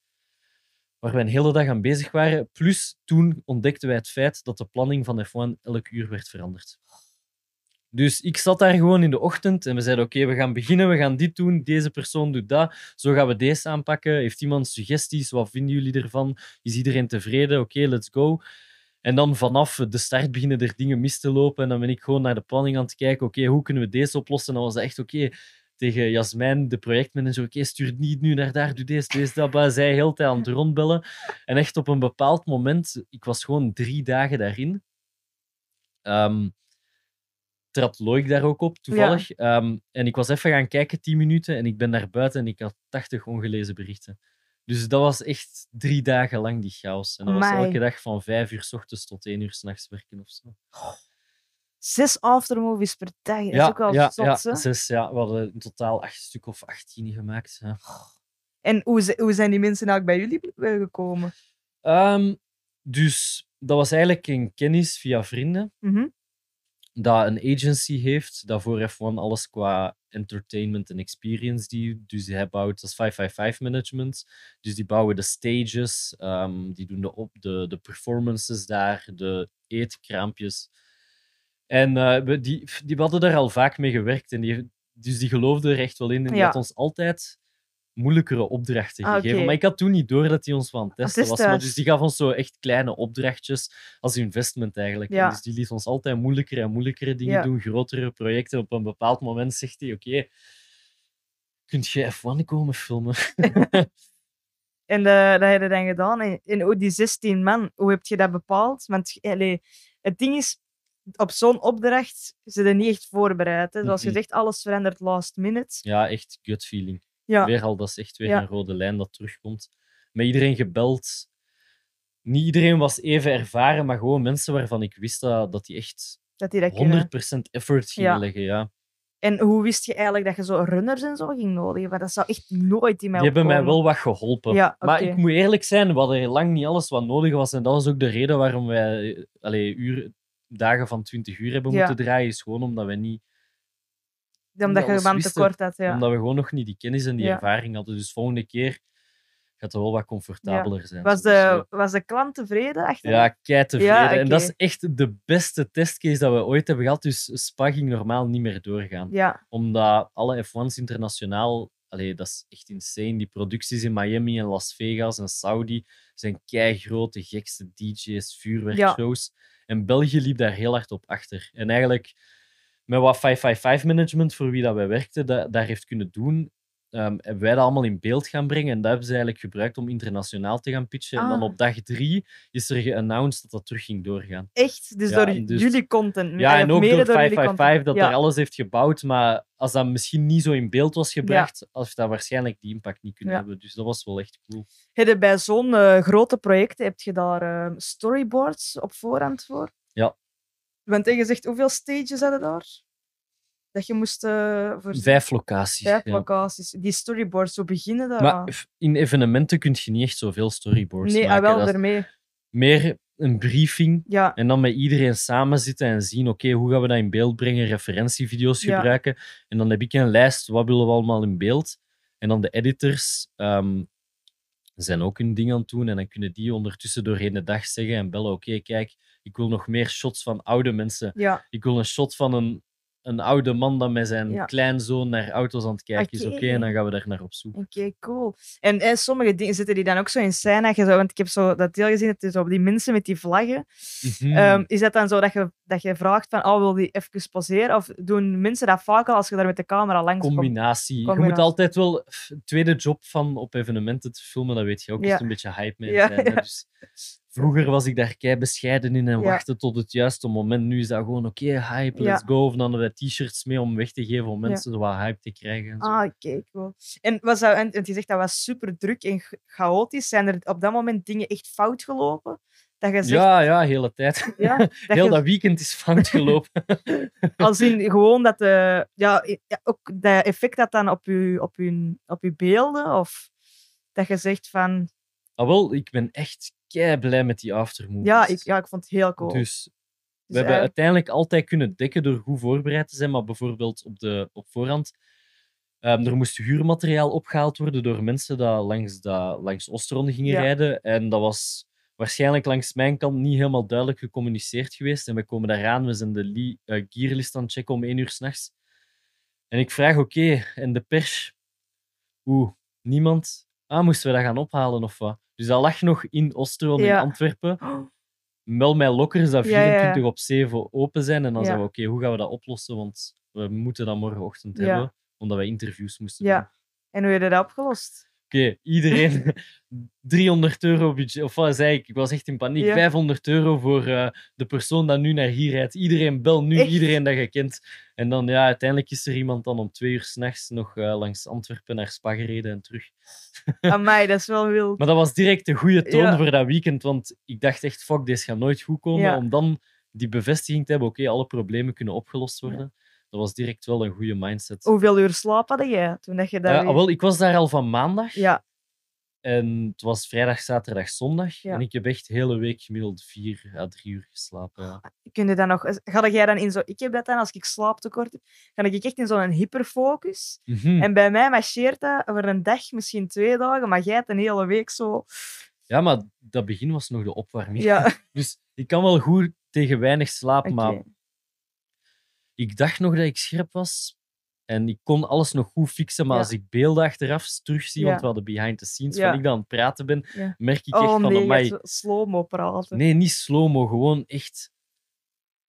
Waar we een hele dag aan bezig waren. Plus toen ontdekten wij het feit dat de planning van F1 elk uur werd veranderd. Dus ik zat daar gewoon in de ochtend en we zeiden: Oké, we gaan beginnen, we gaan dit doen. Deze persoon doet dat. Zo gaan we deze aanpakken. Heeft iemand suggesties? Wat vinden jullie ervan? Is iedereen tevreden? Oké, let's go. En dan vanaf de start beginnen er dingen mis te lopen. En dan ben ik gewoon naar de planning aan het kijken. Oké, hoe kunnen we deze oplossen? En dan was dat echt oké tegen Jasmijn, de projectmanager, oké, stuur niet nu naar daar, doe deze, deze, dat. Maar zij heel tijd aan het rondbellen. En echt op een bepaald moment, ik was gewoon drie dagen daarin, Ehm trad Loik daar ook op, toevallig. Ehm, en ik was even gaan kijken, tien minuten, en ik ben naar buiten en ik had 80 ongelezen berichten. Dus dat was echt drie dagen lang die chaos. En dat was elke dag van vijf uur s ochtends tot één uur s'nachts werken of zo.
Zes aftermovies per dag. Dat is ook wel
ja,
zot,
ja, zes, ja, we hadden in totaal acht stuk of achttien gemaakt. Ja.
En hoe, hoe zijn die mensen nou bij jullie eh, gekomen?
Ehm, dus dat was eigenlijk een kennis via vrienden
Mhm.
Dat een agency heeft dat voor F1 alles qua entertainment en experience die dus die bouwt dat is 555 management dus die bouwen de stages ehm, die doen de, op, de, de performances daar de eetkraampjes en eh, we, die, die hadden daar al vaak mee gewerkt en die, dus die geloofden er echt wel in en die
Ja.
had ons altijd moeilijkere opdrachten
Ah,
gegeven. Maar ik had toen niet door dat hij ons van het testen was. Maar dus die gaf ons zo echt kleine opdrachtjes als investment eigenlijk.
Ja.
Dus die liet ons altijd moeilijkere en moeilijkere dingen
Ja.
doen, grotere projecten. Op een bepaald moment zegt hij, oké, kunt je F1 komen filmen?
En eh, dat heb je dan gedaan. En, die 16 man, hoe heb je dat bepaald? Want allee, het ding is, op zo'n opdracht er niet echt voorbereid. Hè. Zoals
Mhm.
gezegd, alles verandert last minute.
ja, echt gut feeling.
Ja,
Weer al, dat is echt weer
Ja.
een rode lijn dat terugkomt. Met iedereen gebeld. Niet iedereen was even ervaren, maar gewoon mensen waarvan ik wist dat, dat die echt
dat die dat kunnen.
100% effort gingen
Ja.
leggen. Ja.
En hoe wist je eigenlijk dat je zo runners en zo ging nodigen? Want dat zou echt nooit in mij
Die hebben mij wel wat geholpen.
Ja,
Maar ik moet eerlijk zijn, we hadden lang niet alles wat nodig was. En dat was ook de reden waarom wij eh, allee, uur, dagen van 20 uur hebben moeten draaien. Is gewoon omdat, we niet,
Omdat je
wisten.
tekort had, ja.
omdat we gewoon nog niet die kennis en die
Ja.
ervaring hadden. Dus volgende keer gaat het wel wat comfortabeler zijn.
Was
Dus, eh,
de, was de klant tevreden achter?
Ja, kei tevreden.
Ja,
En dat is echt de beste testcase dat we ooit hebben gehad. Dus Spa ging normaal niet meer doorgaan.
Ja,
Omdat alle F1's internationaal, allee, dat is echt insane. Die producties in Miami en Las Vegas en Saudi zijn kei grote, gekste DJ's, vuurwerkshows. En België liep daar heel hard op achter. En eigenlijk met wat 555 management, voor wie dat wij werkten, dat, daar heeft kunnen doen, ehm, hebben wij dat allemaal in beeld gaan brengen. En dat hebben ze eigenlijk gebruikt om internationaal te gaan pitchen. En dan
Ah.
op dag drie is er geannounced dat dat terug ging doorgaan.
echt. Dus
Ja,
door
dus-
jullie content.
Ja,
Eh,
en ook door
jullie
555
content.
dat
ja.
er alles heeft gebouwd. Maar als dat misschien niet zo in beeld was gebracht, had dat waarschijnlijk die impact niet kunnen hebben. Dus dat was wel echt cool.
Heb bij zo'n eh, grote projecten, heb je daar eh, storyboards op voorhand voor?
Ja.
Want je zegt, hoeveel stages hadden daar? Dat je moest eh voor
Vijf locaties.
vijf
ja.
locaties. Die storyboards, hoe beginnen daar?
Maar in evenementen kun je niet echt zoveel storyboards
nee, ah,
maken.
wel
Dat is
ermee.
meer een briefing
Ja,
en dan met iedereen samen zitten en zien, oké, hoe gaan we dat in beeld brengen, referentievideo's
Ja.
gebruiken. En dan heb ik een lijst, wat willen we allemaal in beeld? En dan de editors ehm, zijn ook hun ding aan het doen en dan kunnen die ondertussen doorheen de dag zeggen en bellen, oké, kijk, ik wil nog meer shots van oude mensen.
ja.
Ik wil een shot van een, een oude man dat met zijn
Ja.
kleinzoon naar auto's aan het kijken is.
Oké.
En dan gaan we daar naar op zoek.
Oké, cool. En eh, sommige dingen zitten die dan ook zo in scène. je zo- Want ik heb zo dat deel gezien, het is op die mensen met die vlaggen.
Mhm.
Ehm, is dat dan zo dat je, dat je vraagt van, oh, wil die even poseren? Of doen mensen dat vaak al als je daar met de camera langs komt?
combinatie. Je moet
Combinatie.
altijd wel f- tweede job van op evenementen te filmen, dat weet je ook.
Ja.
Is een beetje hype mee
Ja,
zijn. Dus Vroeger was ik daar kei bescheiden in en wachtte tot het juiste moment. Nu is dat gewoon oké, hype, let's go. Of dan hadden we t-shirts mee om weg te geven om mensen wat hype te krijgen.
Ah, oké, cool. En, was dat, en, je zegt dat was super druk en ch- chaotisch. Zijn er op dat moment dingen echt fout gelopen? Dat je zegt,
ja, ja, de hele tijd.
ja, dat
Heel
je-
dat weekend is fout gelopen.
Als in gewoon dat de, ja, i- ja, ook dat effect dat dan op je, op, je, op je beelden, of dat je zegt van,
ah, wel, ik ben echt kei blij met die aftermovies.
ja ik, ja, ik vond het heel cool.
Dus
Dus,
we hebben uiteindelijk altijd kunnen dekken door goed voorbereid te zijn, maar bijvoorbeeld op, de, op voorhand. ehm, er moest huurmateriaal opgehaald worden door mensen die langs, dat, langs Osteron gingen
Ja.
rijden. En dat was waarschijnlijk langs mijn kant niet helemaal duidelijk gecommuniceerd geweest. En we komen daaraan, we zijn de eh, gearlist aan het checken om één uur s'nachts. En ik vraag, oké, en de pers? Oeh, niemand? Ah, moesten we dat gaan ophalen of wat? Dus dat lag nog in Osteron in. Antwerpen wel met lockers dat
Ja, ja, ja.
24 op 7 open zijn. En dan
Ja.
zeiden we, oké, hoe gaan we dat oplossen? Want we moeten dat morgenochtend hebben, omdat wij interviews moesten
Ja.
doen.
En hoe heb je dat opgelost?
Oké, iedereen 300 euro budget. Of wat zei ik? Ik was echt in paniek.
Ja.
500 euro voor eh, de persoon dat nu naar hier rijdt. Iedereen bel nu,
Echt?
iedereen dat je kent. En dan, ja, uiteindelijk is er iemand dan om twee uur s'nachts nog eh, langs Antwerpen naar Spa gereden en terug.
Amai, dat is wel wild.
Maar dat was direct de goede toon
Ja.
voor dat weekend, want ik dacht echt, fuck, dit gaat nooit goed komen.
Ja.
Om dan die bevestiging te hebben, oké, alle problemen kunnen opgelost worden. Dat was direct wel een goede mindset.
Hoeveel uur slaap had jij toen dat je daar...
Ja, ah, wel, ik was daar al van maandag.
ja,
En het was vrijdag, zaterdag, zondag.
Ja.
En ik heb echt de hele week gemiddeld vier à drie uur geslapen. Ja.
kun je dan nog... Ga jij dan in zo... Ik heb dat dan, als ik slaaptekort heb, ga ik echt in zo'n hyperfocus.
Mhm.
En bij mij marcheert dat voor een dag, misschien twee dagen, maar jij hebt een hele week zo...
ja, maar dat begin was nog de opwarming.
Ja,
Dus ik kan wel goed tegen weinig slapen,
oké.
maar ik dacht nog dat ik scherp was. En ik kon alles nog goed fixen, maar
Ja.
als ik beelden achteraf terugzie,
Ja.
want we hadden behind the scenes,
Ja.
van ik dan aan het praten ben, merk ik echt
Oh
van,
nee,
amai,
gaat zo slow-mo praten.
nee, niet slow-mo, gewoon echt...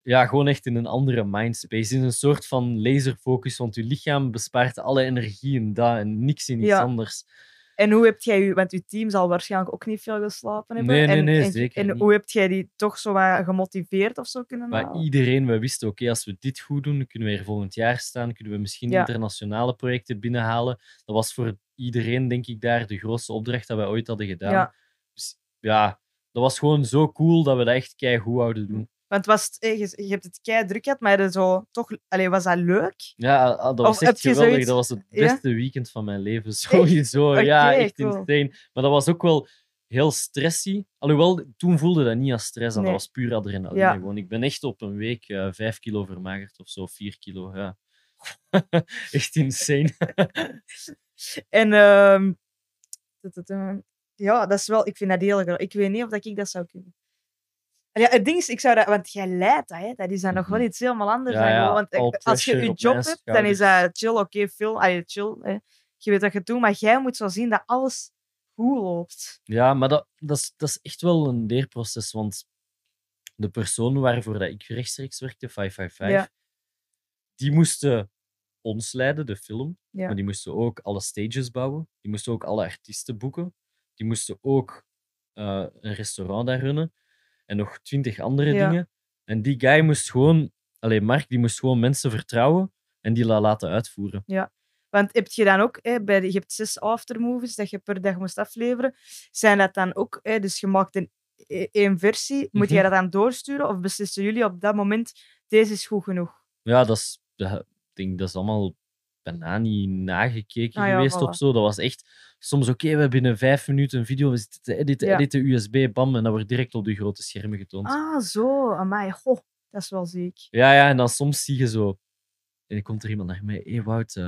Ja, gewoon echt in een andere mindspace. In een soort van laserfocus, want je lichaam bespaart alle energie in dat en niks in iets anders.
En hoe heb jij... Want je team zal waarschijnlijk ook niet veel geslapen hebben.
Nee, nee,
en,
nee,
en,
zeker
En
niet.
hoe heb jij die toch zo wat gemotiveerd of zo kunnen
Maar iedereen, we wisten, oké, als we dit goed doen, kunnen we er volgend jaar staan, kunnen we misschien
Ja.
internationale projecten binnenhalen. Dat was voor iedereen, denk ik, daar de grootste opdracht dat wij ooit hadden gedaan.
Ja.
Dus ja, dat was gewoon zo cool dat we dat echt kei goed houden doen.
Want was het, eh, je, je hebt het kei druk gehad, maar zo, toch, allee, was dat leuk?
Ja, ah, dat was
Of heb
echt
je
geweldig.
zoiets-
Dat was het
Ja?
beste weekend van mijn leven. Sowieso. Ja,
Oké,
echt
cool.
insane. Maar dat was ook wel heel stressy. Alhoewel, toen voelde dat niet als stress,
Nee.
dat was puur adrenaline.
Ja.
Gewoon. Ik ben echt op een week eh, vijf kilo vermagerd of zo, vier kilo. Ja. echt insane.
En ehm, tut, tut, tut. ja, dat is wel, ik vind dat heel graag. Ik weet niet of dat ik dat zou kunnen. Ja, het ding is, ik zou dat, want jij leidt dat, hè? dat is dan nog wel
Mhm.
iets helemaal anders.
Ja,
want als je je job hebt, dan is dat chill, oké, veel, allee, chill. Hè? Je weet wat je doet, maar jij moet zo zien dat alles goed loopt.
Ja, maar dat, dat, is, dat is echt wel een leerproces. Want de persoon waarvoor dat ik rechtstreeks werkte, 555,
Ja.
die moesten ons leiden, de film. Maar die moesten ook alle stages bouwen. Die moesten ook alle artiesten boeken. Die moesten ook eh, een restaurant daar runnen. En nog twintig andere
Ja.
dingen. En die guy moest gewoon... Alleen Mark, die moest gewoon mensen vertrouwen en die la- laten uitvoeren.
Want heb je dan ook, hè, bij de, je hebt zes aftermovies dat je per dag moest afleveren. Zijn dat dan ook, hè, dus je maakt een, e- één versie, moet
Mhm.
jij dat dan doorsturen? Of beslissen jullie op dat moment, deze is goed genoeg?
Ja, dat is, dat, ik denk, dat is allemaal bijna niet nagekeken
Ah ja,
geweest
voilà.
of zo. Dat was echt soms oké, we hebben binnen vijf minuten een video, we zitten te editen,
Ja.
editen, USB, bam, en dat wordt direct op de grote schermen getoond.
Ah, zo. Amai, goh, dat is wel ziek.
Ja, ja, en dan soms zie je zo... En dan komt er iemand naar mij, hé hey, Wout, eh,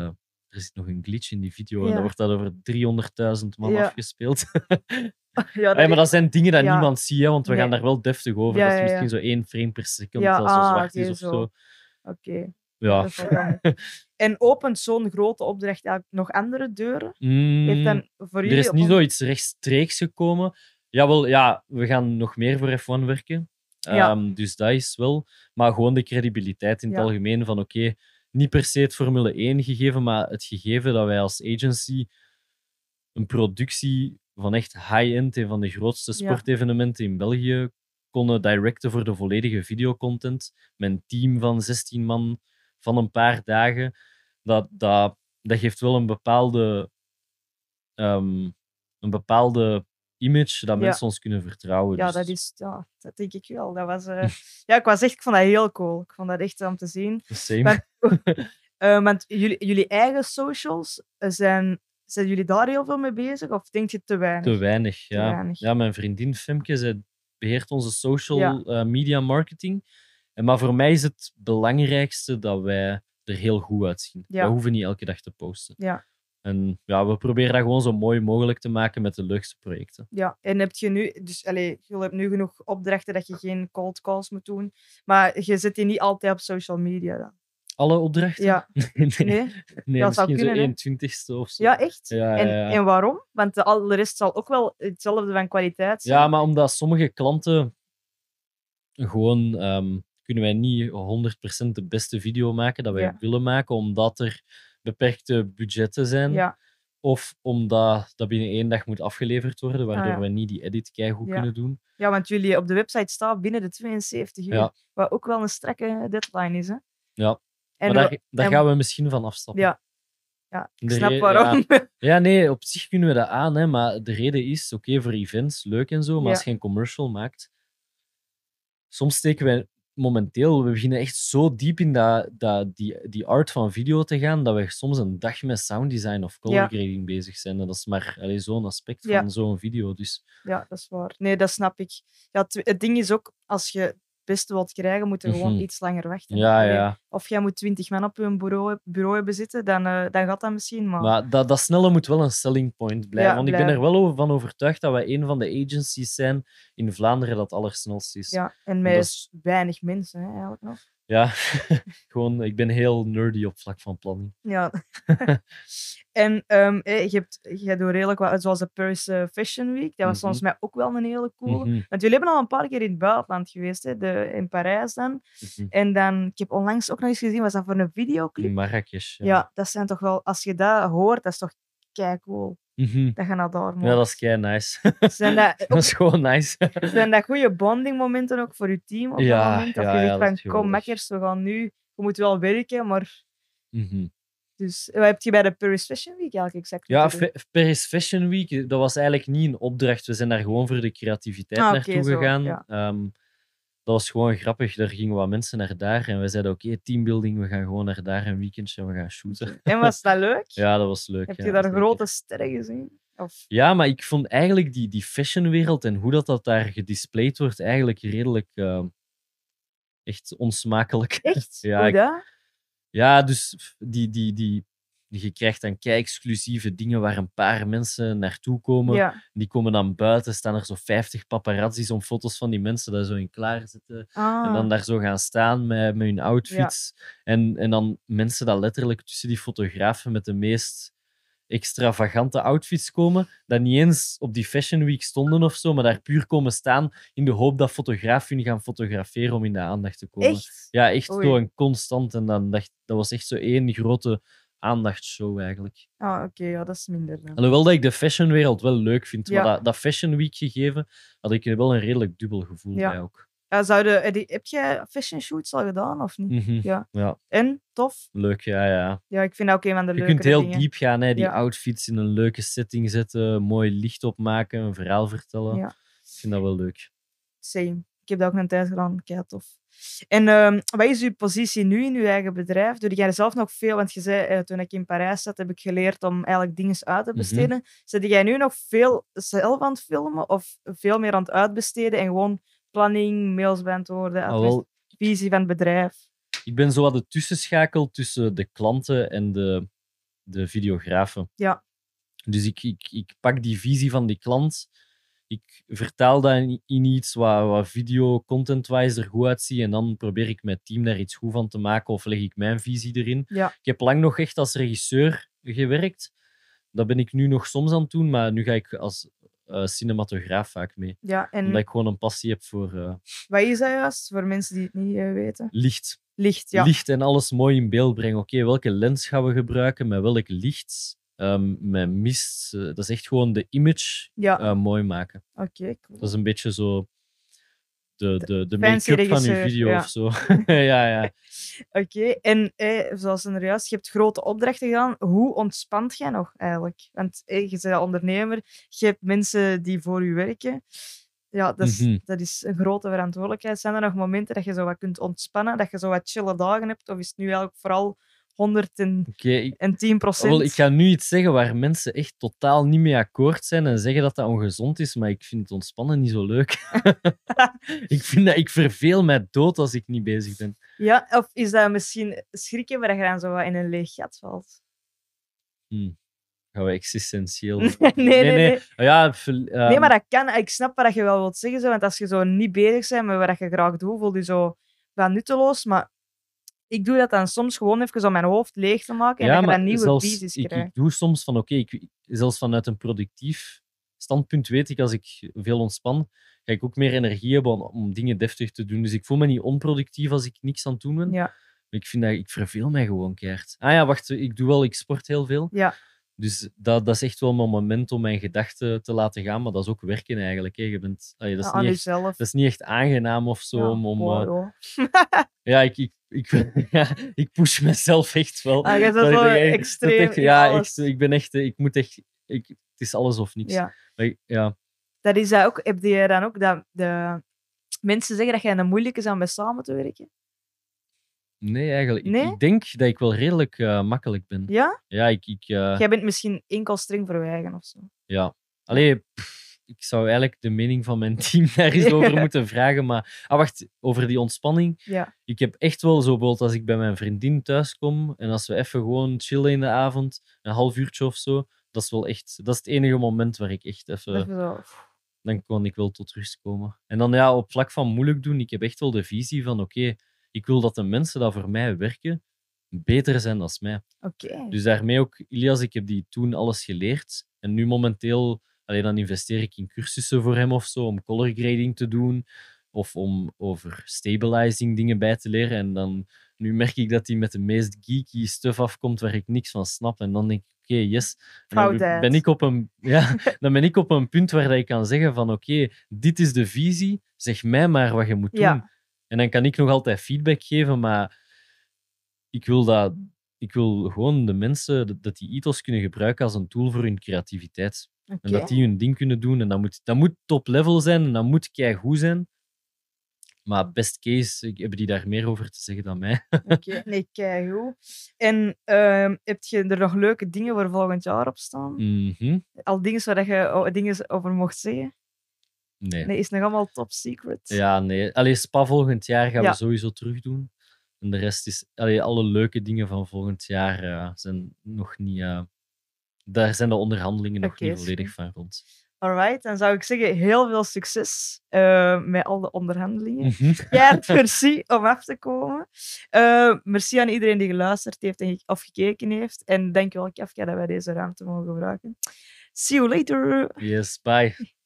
er zit nog een glitch in die video. En dan wordt dat over 300.000 man
Ja.
afgespeeld.
Ja,
Ja, maar dat zijn dingen dat
Ja.
niemand ziet, hè, want we
Nee.
gaan daar wel deftig over.
Ja,
dat is misschien zo één frame per second
Ja,
dat zo
ah,
zwart is of
zo.
zo.
Oké.
Ja.
En opent zo'n grote opdracht eigenlijk nog andere deuren? Heeft
Mm.
dan voor
Er is niet zoiets rechtstreeks gekomen. Jawel, ja, we gaan nog meer voor F1 werken.
Ja.
Ehm, dus dat is wel. Maar gewoon de credibiliteit in het
Ja.
algemeen van oké, niet per se het Formule 1 gegeven, maar het gegeven dat wij als agency een productie van echt high-end, een van de grootste sportevenementen in België, konden directen voor de volledige videocontent. Een team van 16 man van een paar dagen. Dat, dat, dat geeft wel een bepaalde, ehm, een bepaalde image dat
Ja.
mensen ons kunnen vertrouwen.
Ja,
Dus
dat is, ja, dat denk ik wel. Dat was, eh, ja, ik was echt, ik vond dat heel cool. Ik vond dat echt om te zien.
same.
Maar- Eh, want jullie, jullie eigen socials, eh, zijn, zijn jullie daar heel veel mee bezig? Of denk je te weinig?
Te weinig, ja.
weinig.
Ja, mijn vriendin Femke, zij beheert onze social
Ja.
media marketing. Maar voor mij is het belangrijkste dat wij er heel goed uitzien.
Ja.
We hoeven niet elke dag te posten.
Ja.
En ja, we proberen dat gewoon zo mooi mogelijk te maken met de leukste projecten.
Ja, en heb je nu, dus allee, je hebt nu genoeg opdrachten dat je geen cold calls moet doen, maar je zit hier niet altijd op social media dan.
Alle opdrachten?
Ja,
nee,
nee?
nee
dat zou
misschien
kunnen, hè?
zo 21ste of zo.
Ja, echt?
Ja,
en,
ja,
en waarom? Want de, de rest zal ook wel hetzelfde van kwaliteit zijn.
Ja, maar omdat sommige klanten gewoon ehm, kunnen wij niet 100% de beste video maken dat wij
Ja.
willen maken, omdat er beperkte budgetten zijn.
Ja,
Of omdat dat binnen één dag moet afgeleverd worden, waardoor
Ah, ja.
we niet die edit keigoed kunnen doen.
ja, want jullie op de website staan binnen de 72 uur, wat ook wel een strakke deadline is. Hè?
Ja,
En
maar daar, daar
en-
gaan we misschien van afstappen.
Ja, ja, ik snap waarom.
Ja, nee, op zich kunnen we dat aan, hè, maar de reden is, oké, voor events, leuk en zo, maar
Ja.
als je een commercial maakt, soms steken wij momenteel, we beginnen echt zo diep in dat, dat, die, die art van video te gaan, dat we soms een dag met sound design of color
Ja.
grading bezig zijn. En dat is maar zo'n aspect
Ja.
van zo'n video. Dus
Ja, dat is waar. Nee, dat snap ik. Ja, het, het ding is ook, als je beste wilt krijgen, moet je gewoon
Mhm.
iets langer wachten.
ja,
Allee,
ja.
Of jij moet 20 man op je bureau, bureau hebben zitten, dan, eh, dan gaat dat misschien. Maar,
Maar dat, dat snelle moet wel een selling point blijven.
Ja,
want ik ben er wel over, van overtuigd dat wij een van de agencies zijn in Vlaanderen dat allersnelst is.
ja, en met weinig mensen hè, eigenlijk nog.
Ja, gewoon, ik ben heel nerdy op vlak van planning.
Ja. en eh, je, hebt, je doet redelijk wat, zoals de Paris Fashion Week. Dat was
Mhm.
volgens mij ook wel een hele coole.
Mhm,
Want jullie hebben al een paar keer in het buitenland geweest, hè? De, in Parijs dan.
mhm.
En dan, ik heb onlangs ook nog eens gezien, was dat voor een videoclip?
In Marrakesh.
Ja. dat zijn toch wel, als je dat hoort, dat is toch kei cool.
Mhm.
Dat je naar daar moet.
Ja, dat is kei nice.
Zijn dat,
dat
ook,
is gewoon nice.
zijn dat goede bonding momenten ook voor je team op
Ja,
dat moment? Dat
ja,
je
ja,
zegt
dat
van, kom makkers, we gaan nu... Je moet wel werken, maar...
Mhm.
Dus, wat heb je bij de Paris Fashion Week eigenlijk exact
Ja,
moeten
Paris Fashion Week, dat was eigenlijk niet een opdracht. We zijn daar gewoon voor de creativiteit
Ah,
naartoe
zo,
gegaan.
ja.
Ehm, dat was gewoon grappig. Er gingen wat mensen naar daar en we zeiden: Oké, teambuilding, we gaan gewoon naar daar een weekendje en we gaan shooten.
En was dat leuk?
Ja, dat was leuk.
Heb
ja,
je daar grote sterren gezien? Of...
Ja, maar ik vond eigenlijk die, die fashionwereld en hoe dat, dat daar gedisplayed wordt, eigenlijk redelijk eh, echt onsmakelijk.
Echt?
Ja, ik-? Ja, dus die, die, die, je krijgt dan kei-exclusieve dingen waar een paar mensen naartoe komen.
Ja.
Die komen dan buiten, staan er zo 50 paparazzis om foto's van die mensen daar zo in klaar zitten.
Ah.
En dan daar zo gaan staan met, met hun outfits. En, en dan mensen dat letterlijk tussen die fotografen met de meest extravagante outfits komen, dat niet eens op die Fashion Week stonden of zo, maar daar puur komen staan in de hoop dat fotografen hun gaan fotograferen om in de aandacht te komen.
Echt?
Ja, echt
Oei.
zo een constant. En dan dacht, dat was echt zo één grote aandachtshow eigenlijk.
Ah, oké, ja, dat is minder dan.
Alhoewel dat ik de fashionwereld wel leuk vind,
Ja.
maar dat, dat Fashion Week gegeven, had ik wel een redelijk dubbel gevoel
Ja.
bij ook.
Ja, zouden, heb jij fashion shoots al gedaan of niet?
Mhm.
Ja.
Ja,
En? Tof?
leuk, ja, ja.
Ja, ik vind dat ook een van de
Je
leukere
kunt heel
dingen.
diep gaan, hè, die
Ja.
outfits in een leuke setting zetten, mooi licht opmaken, een verhaal vertellen.
Ja.
Ik vind dat wel leuk.
Same. Ik heb dat ook een tijd gedaan. Kei tof. En ehm, wat is uw positie nu in uw eigen bedrijf? Doe jij zelf nog veel? Want je zei, eh, toen ik in Parijs zat, heb ik geleerd om eigenlijk dingen uit te
Mhm.
besteden. Zet jij nu nog veel zelf aan het filmen? Of veel meer aan het uitbesteden en gewoon planning, mails beantwoorden,
Ah,
adres- visie van het bedrijf?
ik ben zo wat de tussenschakel tussen de klanten en de, de videografen.
Ja.
Dus ik, ik, ik pak die visie van die klant, ik vertaal dat in, in iets wat, wat video content-wise er goed uitziet en dan probeer ik mijn team daar iets goed van te maken of leg ik mijn visie erin.
Ja.
Ik heb lang nog echt als regisseur gewerkt. Dat ben ik nu nog soms aan het doen, maar nu ga ik als eh, cinematograaf vaak mee.
Ja, en
Omdat ik gewoon een passie heb voor eh,
wat is dat juist, voor mensen die het niet eh, weten?
licht.
Licht, ja.
licht en alles mooi in beeld brengen. Oké, welke lens gaan we gebruiken? Met welk licht? Ehm, met mist. eh, dat is echt gewoon de image
Ja,
eh, mooi maken.
oké, cool.
Dat is een beetje zo de, de, de make-up van je video
ja.
of zo. ja, ja.
Oké, en eh, zoals er juist, je hebt grote opdrachten gedaan. Hoe ontspant jij nog eigenlijk? Want eh, je bent ondernemer, je hebt mensen die voor je werken. Ja, dat is,
Mhm.
dat is een grote verantwoordelijkheid. Zijn er nog momenten dat je zo wat kunt ontspannen, dat je zo wat chille dagen hebt? Of is het nu eigenlijk vooral 110
Oké, ik,
procent?
wel, ik ga nu iets zeggen waar mensen echt totaal niet mee akkoord zijn en zeggen dat dat ongezond is, maar ik vind het ontspannen niet zo leuk. ik, vind dat, ik verveel mij dood als ik niet bezig ben.
Ja, of is dat misschien schrikken waar je dan zo wat in een leeg gat valt?
Gaan we existentieel...
nee, nee, nee.
Ah Ja, ehm,
Nee, maar dat kan. Ik snap wat je wel wilt zeggen. Zo, want als je zo niet bezig bent met wat je graag doet, voel je zo wat nutteloos. Maar ik doe dat dan soms gewoon even om mijn hoofd leeg te maken en dan nieuwe
zelfs
visies
ik,
krijgt.
ik doe soms van, oké, zelfs vanuit een productief standpunt weet ik, als ik veel ontspan, ga ik ook meer energie hebben om, om dingen deftig te doen. Dus ik voel me niet onproductief als ik niks aan het doen ben.
Ja,
Maar ik vind dat, ik verveel mij gewoon keihard. Ah ja, wacht, ik doe wel, ik sport heel veel.
ja.
Dus dat, dat is echt wel mijn moment om mijn gedachten te laten gaan, maar dat is ook werken eigenlijk. Hè. Je bent, allee, dat, is niet echt, dat is niet echt aangenaam of zo.
Ja,
om, om,
wow,
eh, ja, ik, ik, ik, ja, ik push mezelf echt wel.
Ah,
Dat ik denk, hey, dat
extreem
echt- ja, echt, ik ben echt, ik moet echt, ik, het is alles of niks.
Ja.
Maar ik- ja.
Dat is dat ook. Heb je dan ook dat de mensen zeggen dat jij een moeilijk is om mee samen te werken?
Nee, eigenlijk. ik-
Nee?
Ik, denk dat ik wel redelijk eh, makkelijk ben.
Ja?
Ja, ik, ik, eh,
Jij bent misschien enkel streng voor je eigen of zo.
ja. Allee, pff, ik zou eigenlijk de mening van mijn team daar eens over moeten vragen. Maar, ah, wacht, over die ontspanning.
Ja.
Ik heb echt wel zo, bijvoorbeeld als ik bij mijn vriendin thuis kom en als we even gewoon chillen in de avond, een half uurtje of zo, dat is wel echt, dat is het enige moment waar ik echt even,
je zo,
dan kon ik wel tot rust komen. En dan ja, op vlak van moeilijk doen, ik heb echt wel de visie van, oké, ik wil dat de mensen die voor mij werken, beter zijn dan mij.
Oké.
Dus daarmee ook, Ilias, ik heb die toen alles geleerd. En nu momenteel, alleen dan investeer ik in cursussen voor hem of zo, om color grading te doen. Of om over stabilizing dingen bij te leren. En dan, nu merk ik dat hij met de meest geeky stuff afkomt waar ik niks van snap. En dan denk ik, oké, yes. En dan ben ik op een, ja, dan ben ik op een punt waar dat ik kan zeggen van, oké, dit is de visie, zeg mij maar wat je moet doen.
Ja.
En dan kan ik nog altijd feedback geven, maar ik wil dat ik wil gewoon de mensen, dat- die ethos kunnen gebruiken als een tool voor hun creativiteit. En dat die hun ding kunnen doen. En dat moet, dat moet top level zijn en dat moet goed zijn. Maar best case ik- hebben die daar meer over te zeggen dan mij.
Oké, nee, keigoed. En ehm, heb je er nog leuke dingen voor volgend jaar op staan?
Mhm.
Al dingen waar je dingen over mocht zeggen?
Nee.
Nee, is nog allemaal top secret.
Ja, nee. Allee, Spa volgend jaar gaan
Ja.
we sowieso terug doen. En de rest is... Allee, alle leuke dingen van volgend jaar eh, zijn nog niet... eh, daar zijn de onderhandelingen nog
Oké,
niet
is
volledig
goed.
van rond.
Alright, dan zou ik zeggen heel veel succes eh, met al de onderhandelingen.
Mhm.
Keihard merci om af te komen. Eh, merci aan iedereen die geluisterd heeft en ge- of gekeken heeft. En dankjewel, Kafka, dat wij deze ruimte mogen gebruiken. See you later!
Yes, bye.